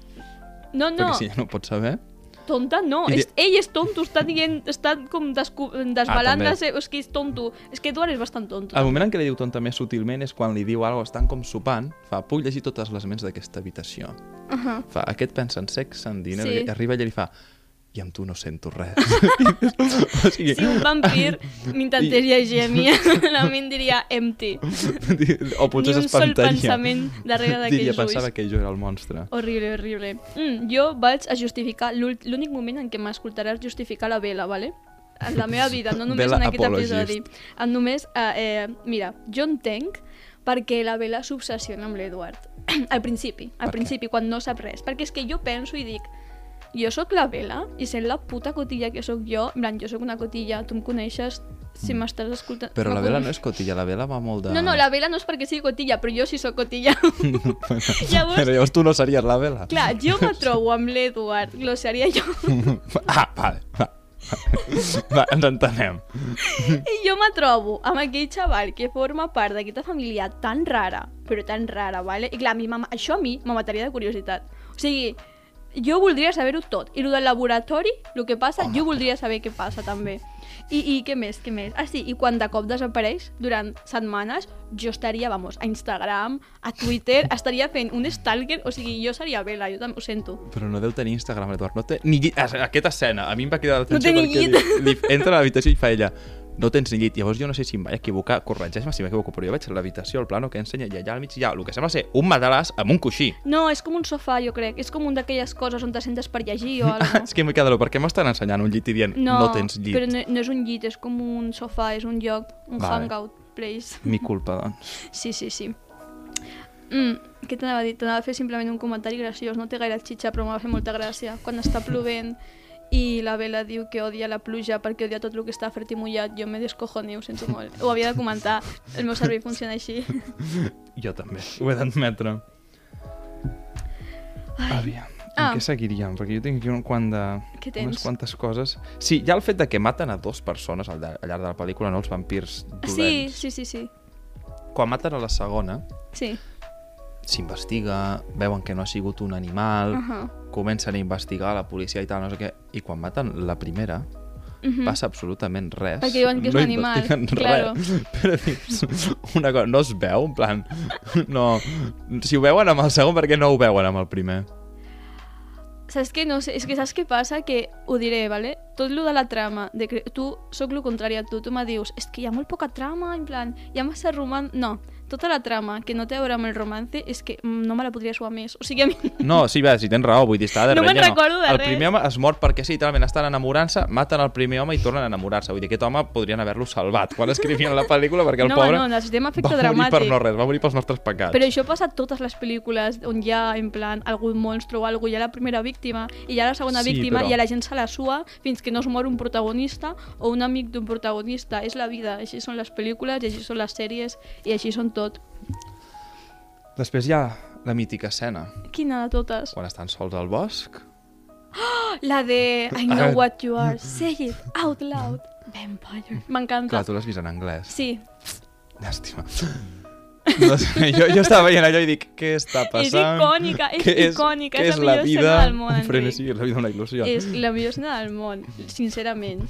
Speaker 1: No, no,
Speaker 2: Perquè si ja no ho pots saber...
Speaker 1: tonta no.
Speaker 2: Di-
Speaker 1: És, ell és tonto, està dient, està com descu... desbalant
Speaker 2: Ah,
Speaker 1: de. És que és tonto. És que Edward és bastant tonto.
Speaker 2: El moment en què li diu tonta més sutilment és quan li diu alguna estan com sopant, fa, puc llegir totes les ments d'aquesta habitació.
Speaker 1: Uh -huh.
Speaker 2: Fa, aquest pensa en sexe, en diners,
Speaker 1: Sí.
Speaker 2: arriba ella i li fa, i amb tu no sento res. o sigui,
Speaker 1: Si un vampir m'intentés llegir a mi, la ment diria empty.
Speaker 2: o potser
Speaker 1: Ni un sol
Speaker 2: s'espantaria.
Speaker 1: pensament darrere
Speaker 2: Diria,
Speaker 1: d'aquells
Speaker 2: pensava
Speaker 1: ulls.
Speaker 2: que jo era el monstre.
Speaker 1: Horrible, horrible. Mm, jo vaig a justificar, l'únic moment en què m'escoltaràs justificar la vela, vale? En la meva vida, no només
Speaker 2: Bella
Speaker 1: en aquest
Speaker 2: apologist.
Speaker 1: episodi. En només, eh, eh, mira, jo entenc perquè la Bella s'obsessiona amb l'Edward. al principi, al
Speaker 2: Per què?
Speaker 1: principi, quan no sap res. Perquè és que jo penso i dic, jo sóc la Bella i sent la puta cotilla que sóc jo, en plan, jo sóc una cotilla, tu em coneixes, si m'estàs escoltant...
Speaker 2: Mm. Però la vela no és cotilla, la vela va molt de...
Speaker 1: No, no, la Bella no és perquè sigui cotilla, però jo sí sóc cotilla. Llavors,
Speaker 2: Però llavors tu no series la vela.
Speaker 1: Clar, jo me trobo amb l'Edward, lo seria jo,
Speaker 2: ah, vale, va. Va, ens entenem.
Speaker 1: i jo me trobo amb aquell xaval que forma part d'aquesta família tan rara, però tan rara, vale? I clar, a mi, això a mi me mataria de curiositat. O sigui, jo voldria saber-ho tot. I el del laboratori, el que passa,
Speaker 2: Home.
Speaker 1: jo voldria saber què passa també. I, I què més, què més? Ah, sí, i quan de cop desapareix, durant setmanes, jo estaria, vamos, a Instagram, a Twitter, estaria fent un stalker, o sigui, jo seria Bella, jo també ho sento.
Speaker 2: Però no deu tenir Instagram, Eduard. No té ni Aquesta escena, a mi em va cridar l'atenció
Speaker 1: ni
Speaker 2: perquè li, li, entra a l'habitació i fa ella no tens ni llit. Llavors jo no sé si em vaig equivocar, corregeix-me si m'equivoco, però jo veig l'habitació, el plano que ensenya, i allà al mig hi ha el que sembla ser un matalàs amb un coixí.
Speaker 1: No, és com un sofà, jo crec. És com un d'aquelles coses on te sentes per llegir o alguna
Speaker 2: és que m'he quedat, per què m'estan ensenyant un llit i dient no, no tens llit?
Speaker 1: però no, no és un llit, és com un sofà, és un lloc, un
Speaker 2: Vale.
Speaker 1: hangout place.
Speaker 2: Mi culpa, doncs.
Speaker 1: Sí, sí, sí. Mm, què t'anava a dir? T'anava a fer simplement un comentari graciós, no té gaire xitxa, però m'ha fet molta gràcia. Quan està plovent i la Bella diu que odia la pluja perquè odia tot el que està fred i mullat, jo me descojone, ho sento molt. Ho havia de comentar, el meu cervell funciona així.
Speaker 2: Jo també, ho he d'admetre. Aviam, en
Speaker 1: Ah.
Speaker 2: què seguiríem? Perquè jo tinc aquí un quant de...
Speaker 1: Què tens?
Speaker 2: Unes quantes coses. Sí, ja el fet de que maten a dos persones al, llar- al llarg de la pel·lícula, no els vampirs
Speaker 1: Sí,
Speaker 2: dolents.
Speaker 1: sí, sí, sí.
Speaker 2: Quan maten a la segona,
Speaker 1: Sí.
Speaker 2: S'investiga, veuen que no ha sigut un animal,
Speaker 1: Uh -huh.
Speaker 2: comencen a investigar la policia i tal, no sé què, i quan maten la primera,
Speaker 1: Uh -huh.
Speaker 2: passa absolutament res.
Speaker 1: Perquè diuen que és
Speaker 2: no
Speaker 1: un animal, claro.
Speaker 2: Res. Però dius, una cosa, no es veu, en plan, no, si ho veuen amb el segon, per què no ho veuen amb el primer?
Speaker 1: Saps què? No sé, és que saps què passa? Que ho diré, ¿vale? tot lo de la trama, de cre... tu, sóc lo contrari a tu, tu me dius, és que hi ha molt poca trama, en plan, hi ha massa roman... No, tota la trama que no té a veure amb el romance és que no me la podria suar més. O sigui, a mi...
Speaker 2: No, sí, bé, si tens raó, vull dir, està de
Speaker 1: No recordo de
Speaker 2: El
Speaker 1: res.
Speaker 2: primer home es mor perquè sí, literalment estan enamorant-se, maten el primer home i tornen a enamorar-se. Vull dir, aquest home podrien haver-lo salvat quan escrivien la pel·lícula perquè el
Speaker 1: no,
Speaker 2: pobre
Speaker 1: no, necessitem
Speaker 2: va
Speaker 1: efecte
Speaker 2: morir
Speaker 1: dramàtic.
Speaker 2: per no res, va morir pels nostres pecats.
Speaker 1: Però això passa a totes les pel·lícules on hi ha, en plan, algun monstre o algú, hi ha la primera víctima i hi ha la segona
Speaker 2: Sí,
Speaker 1: víctima
Speaker 2: però-
Speaker 1: i a la gent se la sua fins que no es mor un protagonista o un amic d'un protagonista. És la vida, així són les pel·lícules i així són les sèries i així són tot.
Speaker 2: Després hi ha la mítica escena,
Speaker 1: Quina de totes?
Speaker 2: quan estan sols al bosc.
Speaker 1: La de I know
Speaker 2: Ah.
Speaker 1: what you are, say it out loud. Vampire. M'encanta.
Speaker 2: Clar, tu l'has vist en anglès.
Speaker 1: Sí,
Speaker 2: Llàstima. No sé, jo, jo estava veient allò i dic, què està
Speaker 1: és
Speaker 2: passant?
Speaker 1: icònica, és
Speaker 2: Què
Speaker 1: icònica,
Speaker 2: què
Speaker 1: és,
Speaker 2: és
Speaker 1: la
Speaker 2: la
Speaker 1: millor
Speaker 2: vida?
Speaker 1: escena del món,
Speaker 2: un frenesí, és la vida una il·lusió.
Speaker 1: És la millor escena del món, sincerament.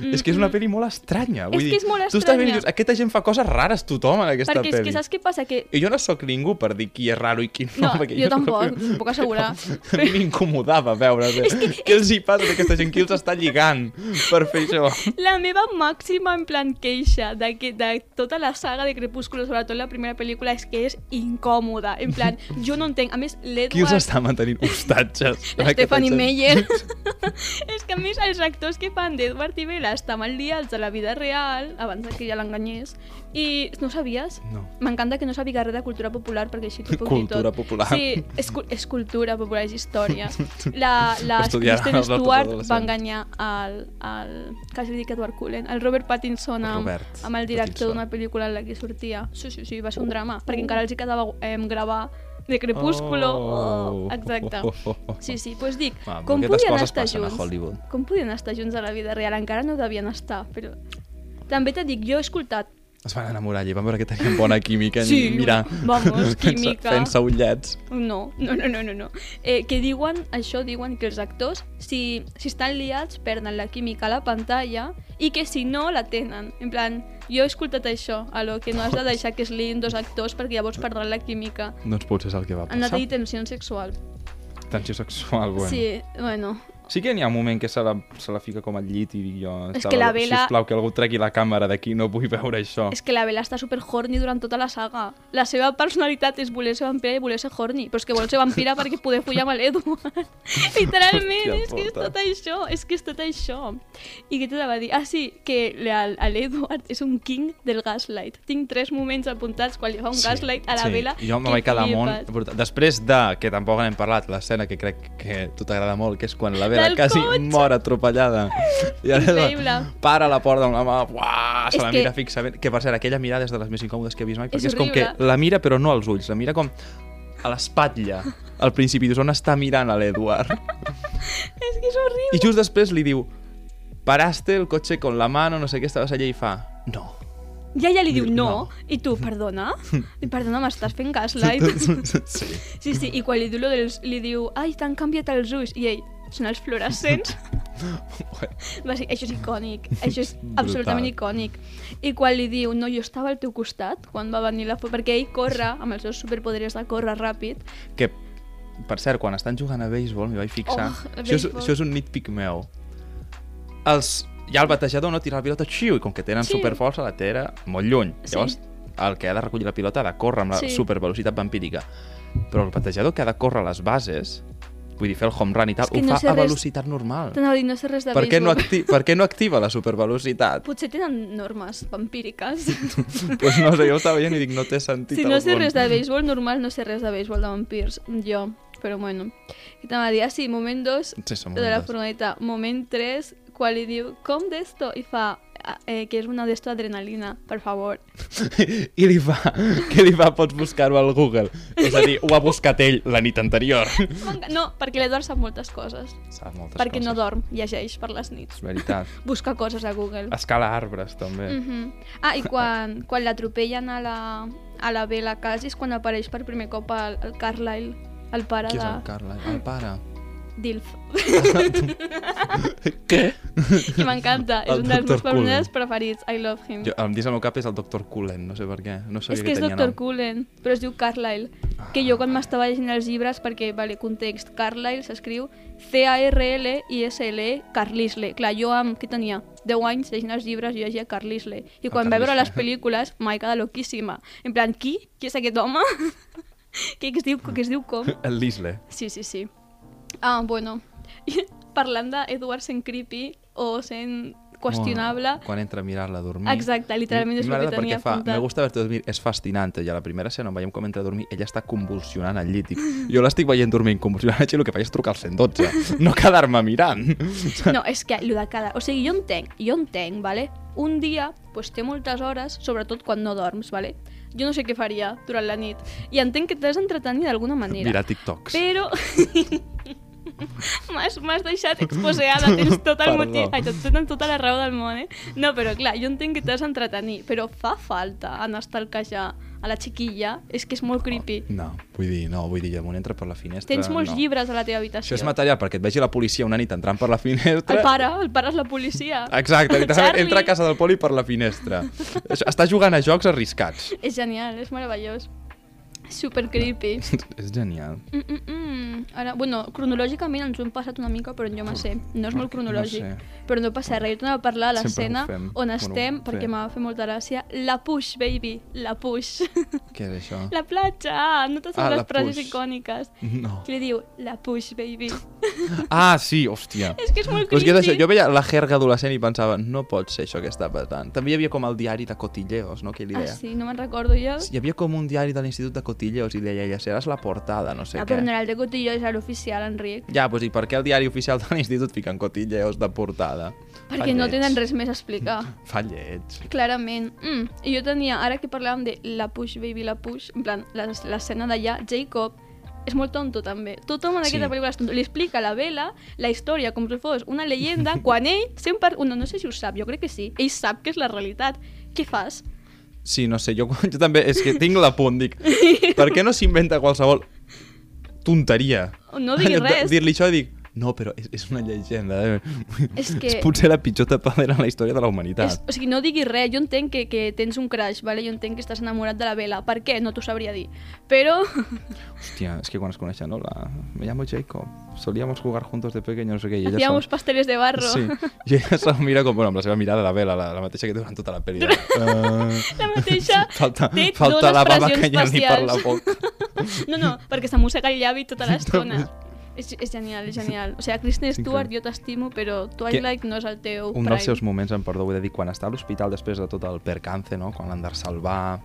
Speaker 2: És que és una pel·li molt estranya. Vull
Speaker 1: És que
Speaker 2: dir,
Speaker 1: és molt
Speaker 2: Tu estàs veient i
Speaker 1: estranya.
Speaker 2: dius, aquesta gent fa coses rares tothom en aquesta
Speaker 1: Perquè és
Speaker 2: pel·li.
Speaker 1: que saps què passa? Que
Speaker 2: I jo no sóc ningú per dir qui és raro i qui no.
Speaker 1: No,
Speaker 2: perquè
Speaker 1: jo tampoc, no puc assegurar.
Speaker 2: A mi m'incomodava veure que, què els hi passa a aquesta gent, qui els està lligant per fer això.
Speaker 1: La meva màxima, en plan, queixa de, que, de tota la saga de Crepúsculo, sobretot la primera pel·lícula, és que és incòmoda. En plan, jo no entenc. A més,
Speaker 2: Qui els
Speaker 1: l'Edward...
Speaker 2: està mantenint hostatges?
Speaker 1: Stephanie? Meyer. és que a més els actors que fan d'Edward i Bella estan mal liats a la vida real, abans de que ja l'enganyés, i no ho sabies?
Speaker 2: No.
Speaker 1: M'encanta que no sàpiga res de cultura popular perquè així t'ho puc dir tot.
Speaker 2: Cultura popular.
Speaker 1: Sí, és, és cultura popular, és història. La, la Kristen Stewart va enganyar el, el quasi dic Edward Cullen, el Robert Pattinson amb,
Speaker 2: Robert
Speaker 1: amb el director d'una pel·lícula en la que sortia. Sí, sí, sí, va ser un drama, perquè encara els hi quedava eh, gravar de Crepúsculo.
Speaker 2: Oh.
Speaker 1: Exacte. Sí, sí, doncs dic,
Speaker 2: però
Speaker 1: com podien estar junts? Com podien estar junts a la vida real? Encara no devien estar, però... També t'he dic, jo he escoltat
Speaker 2: Es van enamorar allí, van veure que tenien bona química.
Speaker 1: Sí,
Speaker 2: mira,
Speaker 1: vamos, química.
Speaker 2: Fent-se ullets.
Speaker 1: No, no, no, no, no. no. Eh, que diuen, això diuen que els actors, si, si estan liats, perden la química a la pantalla i que si no, la tenen. En plan, jo he escoltat això, a lo que no has de deixar que es liïn dos actors perquè llavors perdran la química.
Speaker 2: Doncs potser és el que va
Speaker 1: Han de
Speaker 2: passar.
Speaker 1: tenir tensió sexual.
Speaker 2: Tensió sexual, bueno.
Speaker 1: Sí, bueno,
Speaker 2: Sí que n'hi ha un moment que se la, se la fica com al llit i dic jo...
Speaker 1: És que la Bella-
Speaker 2: Sisplau, que algú tregui la càmera d'aquí, no vull veure això.
Speaker 1: és que la Bella està super horny durant tota la saga. La seva personalitat és voler ser vampira i voler ser horny, però és que vol ser vampira perquè poder follar amb l'Edward. Literalment,
Speaker 2: Hòstia
Speaker 1: és que és tot això, és que és tot això. I què t'he de dir? Ah, sí, que l'Edward és un king del gaslight. Tinc tres moments apuntats quan li fa un gaslight a la
Speaker 2: sí.
Speaker 1: Bella.
Speaker 2: Jo me vaig quedar molt... Després de, que tampoc n'hem parlat, l'escena que crec que a tu t'agrada molt, que és quan la Bella
Speaker 1: Del
Speaker 2: quasi
Speaker 1: cotxe.
Speaker 2: mor atropellada. I ara
Speaker 1: Increïble.
Speaker 2: para la porta amb la mà, uah, se
Speaker 1: És
Speaker 2: la
Speaker 1: que-
Speaker 2: mira fixament. Que per cert, aquella mirada és de les més incòmodes que he vist mai, perquè
Speaker 1: És
Speaker 2: és, com que la mira però no als ulls, la mira com a l'espatlla. Al principi dius, on està mirant a l'Edward?
Speaker 1: És que és horrible.
Speaker 2: I just després li diu, paraste el cotxe con la mano, no sé què, estaves allà i fa, no.
Speaker 1: I ella li diu no,
Speaker 2: No.
Speaker 1: i tu, perdona? I perdona, m'estàs fent gaslight?
Speaker 2: sí.
Speaker 1: Sí, sí, i quan li diu, lo dels, li diu ai, t'han canviat els ulls, i ell, són els fluorescents. Va ser, això és icònic, això és
Speaker 2: Brutal.
Speaker 1: absolutament icònic. I quan li diu, no, jo estava al teu costat, quan va venir la foto, perquè ell corre, amb els seus superpoderes de córrer ràpid,
Speaker 2: Que, per cert, quan estan jugant a béisbol, m'hi vaig fixar,
Speaker 1: Oh,
Speaker 2: això, és, això és un nitpic meu. Els, hi ha el batejador, no tira la pilota, xiu, i com que tenen
Speaker 1: Sí.
Speaker 2: superforça, la tira molt lluny.
Speaker 1: Sí.
Speaker 2: Llavors, el que ha de recollir la pilota ha de córrer amb la
Speaker 1: Sí.
Speaker 2: supervelocitat vampírica. Però el batejador que ha de córrer a les bases, vull dir, fer el home run i tal, ho
Speaker 1: no
Speaker 2: fa a
Speaker 1: res-
Speaker 2: velocitat normal.
Speaker 1: dir, no sé res de
Speaker 2: Per què, no acti per què no activa la supervelocitat?
Speaker 1: Potser tenen normes vampíriques.
Speaker 2: pues no sé, jo estava veient i dic, no té sentit
Speaker 1: si no sé res de béisbol normal, no sé res de béisbol de vampirs, jo. Però bueno. Què t'anava a dir? Ah, sí, moment 2,
Speaker 2: Sí,
Speaker 1: de la furgoneta. Moment 3, quan li diu, com d'esto? I fa, "Ah, eh, que és una d'esto adrenalina, per favor.
Speaker 2: I li fa... Què li fa? Pots buscar-ho al Google. És a dir, ho ha buscat ell la nit anterior.
Speaker 1: No, perquè l'Edward sap moltes coses.
Speaker 2: Sap moltes
Speaker 1: perquè
Speaker 2: coses.
Speaker 1: no dorm, llegeix per les nits.
Speaker 2: És veritat.
Speaker 1: Busca coses a Google.
Speaker 2: Escala arbres, també.
Speaker 1: Mm -hmm. Ah, i quan, quan l'atropellen a la, a la Bella quasi és quan apareix per primer cop el, el Carlyle, el pare
Speaker 2: Qui és
Speaker 1: de...
Speaker 2: el Carla? El pare.
Speaker 1: Dilf.
Speaker 2: Què?
Speaker 1: I m'encanta, és
Speaker 2: El
Speaker 1: un dels meus personatges preferits. I love him.
Speaker 2: Jo, em dins al meu cap és el Dr. Cullen, no sé per què. No sabia
Speaker 1: És que és
Speaker 2: tenia
Speaker 1: Dr.
Speaker 2: nom.
Speaker 1: Cullen, però es diu Carlyle. Que jo quan m'estava llegint els llibres, perquè, vale, context, Carlyle s'escriu C-A-R-L-I-S-L-E, Carlisle. Clar, jo amb, què tenia? 10 anys llegint els llibres, jo llegia Carlisle. I
Speaker 2: El
Speaker 1: quan vaig veure les pel·lícules, m'he quedat loquíssima. En plan, qui? Qui és aquest home? que, que, es diu, que es diu com?
Speaker 2: El Lisle.
Speaker 1: Sí, sí, sí. Ah, bueno. I parlant d'Edward sent creepy o sent qüestionable...
Speaker 2: Quan entra a mirar-la a dormir.
Speaker 1: Exacte, literalment és el que tenia
Speaker 2: fa,
Speaker 1: apuntat.
Speaker 2: Me gusta verte dormir, és fascinant. I a la primera escena on veiem com entra a dormir, ella està convulsionant al llit. Jo l'estic veient dormint convulsionant, i el que faig és trucar al 112, no quedar-me mirant.
Speaker 1: No, és que lo de cada... O sigui, jo entenc, jo entenc, vale? Un dia pues, té moltes hores, sobretot quan no dorms, vale? Jo no sé què faria durant la nit. I entenc que t'has d'entretenir d'alguna manera.
Speaker 2: Mirar TikToks.
Speaker 1: Però... M'has deixat exposeada, tens tot el
Speaker 2: Perdó.
Speaker 1: motiu... Ai, tot, tens tota la raó del món, eh? No, però clar, jo entenc que t'has d'entretenir, però fa falta anar a stalkejar a la xiquilla, és que és molt creepy.
Speaker 2: No, vull dir, no, vull dir, amunt entra per la finestra.
Speaker 1: Tens molts
Speaker 2: no.
Speaker 1: llibres a la teva habitació.
Speaker 2: Això és material perquè et vegi la policia una nit entrant per la finestra.
Speaker 1: El pare, el pare és la policia.
Speaker 2: Exacte, entra a casa del poli per la finestra. Està jugant a jocs arriscats.
Speaker 1: És genial, és meravellós. Super creepy.
Speaker 2: és genial.
Speaker 1: Mm, mm, mm. Ara, bueno, cronològicament ens ho hem passat una mica, però jo me sé. No és molt cronològic.
Speaker 2: No sé.
Speaker 1: Però no passa res. Jo t'anava a parlar
Speaker 2: Sempre
Speaker 1: l'escena on
Speaker 2: Bueno,
Speaker 1: estem,
Speaker 2: sí.
Speaker 1: perquè m'ha fet molta gràcia. La push, baby. La push.
Speaker 2: Què és això?
Speaker 1: la platja. Ah, no te
Speaker 2: Ah,
Speaker 1: les frases
Speaker 2: push.
Speaker 1: icòniques.
Speaker 2: No.
Speaker 1: Que li diu, la push, baby.
Speaker 2: Ah, sí, hòstia.
Speaker 1: és que és molt
Speaker 2: Però és que
Speaker 1: creepy.
Speaker 2: jo veia la jerga adolescent i pensava, no pot ser això que està passant. També hi havia com el diari de Cotilleos, no?, que ell li
Speaker 1: Ah, sí, no me'n recordo jo.
Speaker 2: Hi havia com un diari de l'Institut de Cotilleos i deia ella, seràs la portada, no sé
Speaker 1: Ah,
Speaker 2: què.
Speaker 1: però el de Cotillo, és l'oficial, Enric.
Speaker 2: Ja, doncs i per què el diari oficial de l'Institut fiquen Cotilleos de portada?
Speaker 1: Perquè no tenen res més a explicar.
Speaker 2: Fa lleig.
Speaker 1: Clarament. Mm. I jo tenia, ara que parlàvem de la push, baby, la push, en plan, les- l'escena d'allà, Jacob és molt tonto també. Tothom en aquesta
Speaker 2: Sí.
Speaker 1: pel·lícula és tonto. Li explica a la vela la història com si fos una leyenda, quan ell sempre... No, no sé si ho sap, jo crec que sí. Ell sap que és la realitat. Què fas?
Speaker 2: Sí, no sé, jo, jo també, és que tinc l'apunt, dic, per què no s'inventa qualsevol tonteria?
Speaker 1: No
Speaker 2: de
Speaker 1: res.
Speaker 2: Dir-li això i dic, no, però és, és una llegenda. Eh?
Speaker 1: És que-
Speaker 2: És potser la pitjor tapadera en la història de la humanitat.
Speaker 1: És, o sigui, no diguis res. Jo entenc que, que tens un crush, vale? jo entenc que estàs enamorat de la vela. Per què? No t'ho sabria dir. Però...
Speaker 2: Hòstia, es que quan es coneixen, no? La... Me llamo Jacob. Solíamos jugar juntos de pequeño, no sé què.
Speaker 1: Hacíamos
Speaker 2: se...
Speaker 1: pasteles de barro.
Speaker 2: Sí, i ella se'l mira com, bueno, amb la seva mirada, la vela, la, la mateixa que durant tota la pel·li. de, Uh...
Speaker 1: La mateixa
Speaker 2: Falta,
Speaker 1: té
Speaker 2: falta la baba
Speaker 1: expressions
Speaker 2: canyant-li per la
Speaker 1: facials.
Speaker 2: boca.
Speaker 1: No, no, perquè se mossega el llavi tota l'estona. És, és genial, és genial. O sigui, Kristen Stewart jo t'estimo, però Twilight no és el teu
Speaker 2: Un
Speaker 1: prime.
Speaker 2: dels seus moments, em perdó, de dir, quan està a l'hospital després de tot el percance, no? quan l'han de salvar,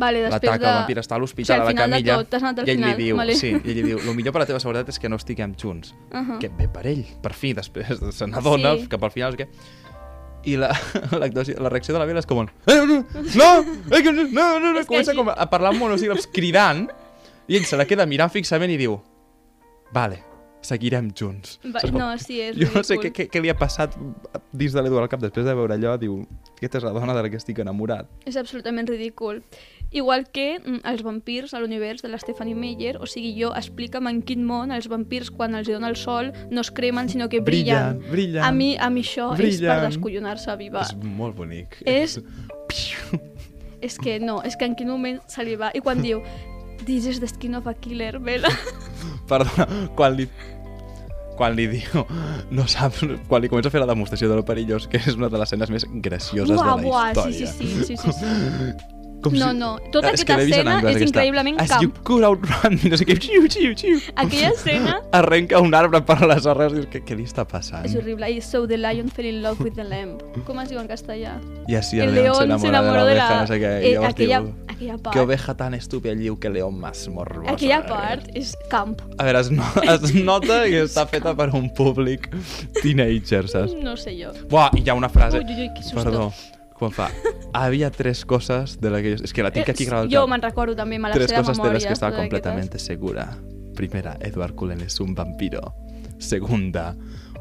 Speaker 1: Vale, després
Speaker 2: l'atac
Speaker 1: de...
Speaker 2: vampir està a
Speaker 1: O
Speaker 2: l'hospital,
Speaker 1: sigui, al
Speaker 2: a la camilla,
Speaker 1: tot, anat al
Speaker 2: i ell
Speaker 1: final,
Speaker 2: li diu,
Speaker 1: vale.
Speaker 2: sí, i ell li diu, el millor per la teva seguretat és que no estiguem junts.
Speaker 1: Uh -huh.
Speaker 2: Que bé per ell, per fi, després se n'adona
Speaker 1: Sí.
Speaker 2: que pel final és que... I la, l'actuació- la reacció de la Vela és com un... Eh, no, no, eh, que no, no, no, no,
Speaker 1: que
Speaker 2: comença
Speaker 1: així-
Speaker 2: com a parlar en monosíl·labs cridant i ell se la queda mirant fixament i diu vale, seguirem junts.
Speaker 1: Va,
Speaker 2: Saps?
Speaker 1: no, sí, és
Speaker 2: Jo no sé què, què, què li ha passat dins de l'Edu al cap després de veure allò, diu, aquesta és la dona de la que estic enamorat.
Speaker 1: És absolutament ridícul. Igual que mm, els vampirs a l'univers de la Stephanie Meyer, o sigui, jo explica'm en quin món els vampirs quan els dona el sol no es cremen sinó que brillen.
Speaker 2: Brillant, brillant.
Speaker 1: A mi, a mi això és per descollonar-se viva.
Speaker 2: És molt bonic.
Speaker 1: És- És que no, és que en quin moment se li va... I quan diu, this is the skin of a killer, Bella.
Speaker 2: Perdona, quan li... Quan li diu, no saps, quan li comença a fer la demostració de lo perillós, que és una de les escenes més gracioses
Speaker 1: Buah,
Speaker 2: de la
Speaker 1: buah,
Speaker 2: història.
Speaker 1: sí, sí, sí, sí, sí.
Speaker 2: Com
Speaker 1: No, no, tota
Speaker 2: És
Speaker 1: aquesta escena
Speaker 2: anglès,
Speaker 1: és
Speaker 2: aquesta.
Speaker 1: increïblement
Speaker 2: As
Speaker 1: camp.
Speaker 2: you could outrun no sé què, xiu, xiu, xiu.
Speaker 1: Aquella escena
Speaker 2: Arrenca un arbre per les arrels, dius, què, què li està passant?
Speaker 1: és horrible. I so the lion fell in love with the lamb. Com es diu en castellà?
Speaker 2: I així
Speaker 1: el
Speaker 2: el león
Speaker 1: león
Speaker 2: se
Speaker 1: se
Speaker 2: enamora
Speaker 1: enamoró
Speaker 2: de
Speaker 1: de
Speaker 2: la no sé què,
Speaker 1: eh,
Speaker 2: i
Speaker 1: aquella,
Speaker 2: diu,
Speaker 1: aquella part.
Speaker 2: que oveja tan estúpida, ell diu que león más morboso.
Speaker 1: Aquella part és camp.
Speaker 2: A veure, es, no, es nota que està feta per un públic teenager, saps?
Speaker 1: No sé jo.
Speaker 2: Buah, i hi ha una frase...
Speaker 1: Ui, ui, ui, que susto.
Speaker 2: Perdó, quan fa... Había tres cosas de las que... És que la tinc aquí al
Speaker 1: Jo
Speaker 2: cap.
Speaker 1: me'n recordo també, me la
Speaker 2: Tres
Speaker 1: sé de
Speaker 2: cosas de
Speaker 1: memòria.
Speaker 2: las que estaba completamente segura. Primera, Edward Cullen es un vampiro. Segunda,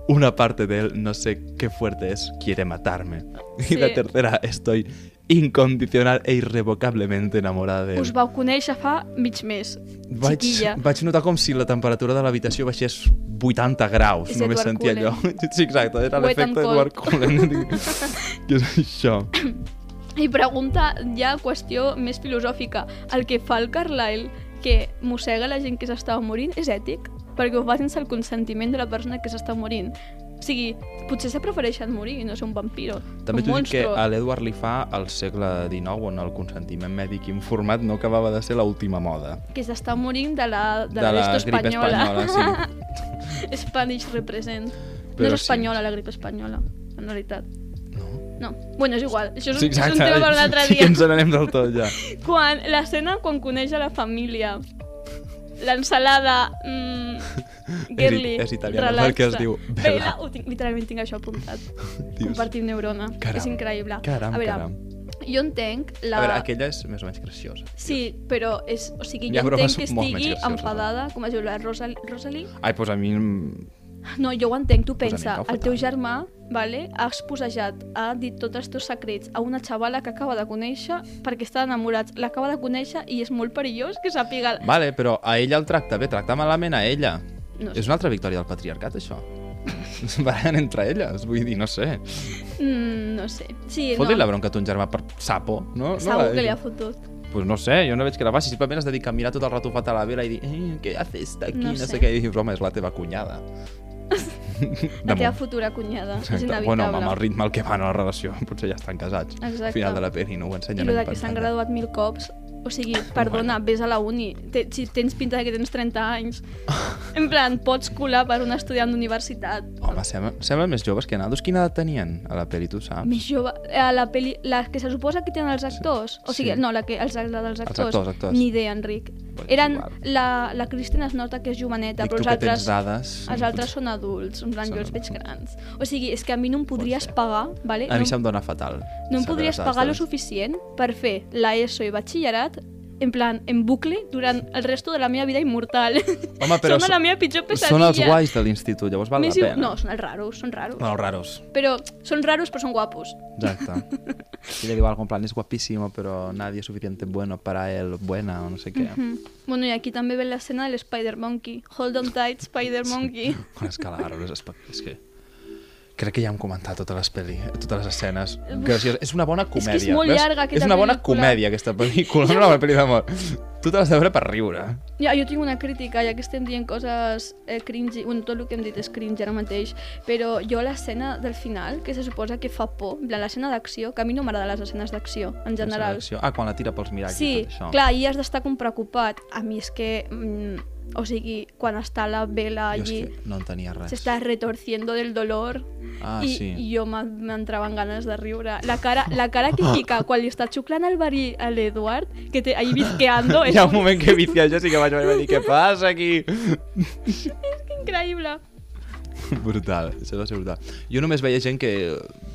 Speaker 2: una parte de él, no sé qué fuerte es, quiere matarme.
Speaker 1: Sí.
Speaker 2: Y la tercera, estoy incondicional e irrevocablemente enamorada de él.
Speaker 1: Us vau conèixer fa mig mes.
Speaker 2: Vaig,
Speaker 1: Chiquilla.
Speaker 2: vaig notar com si la temperatura de l'habitació baixés 80 graus.
Speaker 1: És
Speaker 2: Només
Speaker 1: Edward
Speaker 2: sentia
Speaker 1: Cullen.
Speaker 2: allò. Sí, exacte, era l'efecte Edward Cullen. Què és això?
Speaker 1: I pregunta ja qüestió més filosòfica. El que fa el Carlyle que mossega la gent que s'estava morint és ètic? Perquè ho fa sense el consentiment de la persona que s'està morint. O sigui, potser se prefereixen morir i no ser un vampiro.
Speaker 2: També t'ho dic que a l'Edward li fa al segle XIX on el consentiment mèdic informat no acabava de ser l'última moda.
Speaker 1: que s'està morint de la, de,
Speaker 2: De
Speaker 1: la,
Speaker 2: la
Speaker 1: gripe espanyola.
Speaker 2: espanyola,
Speaker 1: Spanish represent.
Speaker 2: Però
Speaker 1: no és
Speaker 2: sí.
Speaker 1: espanyola, la grip espanyola, en realitat.
Speaker 2: No?
Speaker 1: No. Bueno, és igual. Això és,
Speaker 2: Sí,
Speaker 1: això és un tema per un altre
Speaker 2: Sí
Speaker 1: dia.
Speaker 2: que ens n'anem del tot, ja.
Speaker 1: Quan, l'escena quan coneix a la família, l'ensalada mm, girly,
Speaker 2: és italiana,
Speaker 1: relaxa.
Speaker 2: perquè es diu Bella.
Speaker 1: Bella. Ho tinc, literalment tinc això apuntat.
Speaker 2: Dius,
Speaker 1: Compartim neurona.
Speaker 2: Caram.
Speaker 1: És increïble.
Speaker 2: Caram,
Speaker 1: a veure,
Speaker 2: caram.
Speaker 1: jo entenc la...
Speaker 2: A veure, aquella és més o menys graciosa.
Speaker 1: Sí, però és, o sigui, jo entenc que estigui enfadada, com es diu la Rosal Rosalie?
Speaker 2: Ai, doncs a mi...
Speaker 1: No, jo ho entenc, tu
Speaker 2: Pues
Speaker 1: pensa, el teu germà vale, ha exposejat, ha dit tots els teus secrets a una xavala que acaba de conèixer perquè estan enamorats. L'acaba de conèixer i és molt perillós que sàpiga...
Speaker 2: Vale, però a ella el tracta bé, tracta malament a ella.
Speaker 1: No
Speaker 2: És una altra victòria del patriarcat, això. Barallen entre elles, vull dir, no sé.
Speaker 1: Mm, no sé. Sí,
Speaker 2: Fot-li
Speaker 1: no.
Speaker 2: la bronca a ton germà per sapo, no?
Speaker 1: Segur
Speaker 2: no
Speaker 1: que li ha fotut.
Speaker 2: Pues no sé, jo no veig que la faci, simplement es dedica a mirar tot el rato a la vela i dir eh, què haces aquí,
Speaker 1: No
Speaker 2: no,
Speaker 1: sé.
Speaker 2: sé què, i dius, home, és la teva cunyada.
Speaker 1: La teva futura cunyada. És
Speaker 2: Exacte.
Speaker 1: inevitable.
Speaker 2: Bueno, amb el ritme al que van a la relació, potser ja estan casats.
Speaker 1: Exacte.
Speaker 2: Al final de la peli no ho
Speaker 1: I
Speaker 2: ensenyen
Speaker 1: el de
Speaker 2: en
Speaker 1: que s'han graduat mil cops, o sigui, perdona, vés a la uni. Te, si tens pinta de que tens 30 anys, en plan, pots colar per un estudiant d'universitat.
Speaker 2: Home, sembla, semblen més joves que nosaltres. Quina edat tenien a la peli, tu saps?
Speaker 1: Més jove. A la peli, la que se suposa que tenen els actors. O sigui,
Speaker 2: Sí.
Speaker 1: no, la, que, els, la dels actors.
Speaker 2: actors, actors.
Speaker 1: Ni idea, Enric.
Speaker 2: Pues
Speaker 1: Eren,
Speaker 2: igual.
Speaker 1: la, la Cristina es nota que és joveneta,
Speaker 2: Dic
Speaker 1: però els altres,
Speaker 2: dades.
Speaker 1: els altres són adults. En plan,
Speaker 2: Són
Speaker 1: jo els veig grans. O sigui, és que a mi no em podries pagar, vale?
Speaker 2: A mi
Speaker 1: no,
Speaker 2: se'm dona fatal.
Speaker 1: no em podries pagar lo suficient per fer la ESO i batxillerat en plan, en bucle, durant el resto de la meva vida immortal.
Speaker 2: Home, però
Speaker 1: Són la meva pitjor pesadilla.
Speaker 2: Són els guais de l'institut, llavors val
Speaker 1: Més
Speaker 2: la pena.
Speaker 1: No, són els raros, són raros.
Speaker 2: Bueno, els raros.
Speaker 1: Però són raros, però són guapos.
Speaker 2: Exacte. Si le digo algo en plan, es guapísimo, pero nadie es suficiente bueno para él, buena o no sé què.
Speaker 1: Mm. Bueno, i aquí també ve l'escena de l'Spider Monkey. Hold on tight, Spider Monkey.
Speaker 2: És que és, és que... Crec que ja hem comentat totes les peli, totes les escenes. Graciós. És una bona
Speaker 1: que és
Speaker 2: comèdia.
Speaker 1: molt
Speaker 2: veus?
Speaker 1: llarga, aquesta
Speaker 2: És una bona
Speaker 1: pel·lícula.
Speaker 2: comèdia, aquesta pel·lícula, no una pel·li d'amor. Tu t'has de veure per riure.
Speaker 1: Ja, jo tinc una crítica, ja que estem dient coses eh, cringy, bueno, tot el que hem dit és cringe ara mateix, però jo l'escena del final, que se suposa que fa por, l'escena d'acció, que a mi no m'agrada les escenes d'acció, en general.
Speaker 2: Ah, quan la tira pels miralls
Speaker 1: Sí,
Speaker 2: i tot això.
Speaker 1: clar, i has d'estar com preocupat. A mi és que, mm, o sigui, quan està la vela
Speaker 2: Jo és
Speaker 1: allí,
Speaker 2: que no entenia res.
Speaker 1: se està retorciendo del dolor
Speaker 2: Ah,
Speaker 1: i,
Speaker 2: sí.
Speaker 1: i jo m'en- m'entraven ganes de riure. La cara, la cara que fica quan li està xuclant el verí a l'Eduard, que té ahí visqueando, és
Speaker 2: Hi ha un moment que vicia jo sí que vaig vaig dir, què passa aquí?
Speaker 1: increïble.
Speaker 2: brutal, això va ser brutal. Jo només veia gent que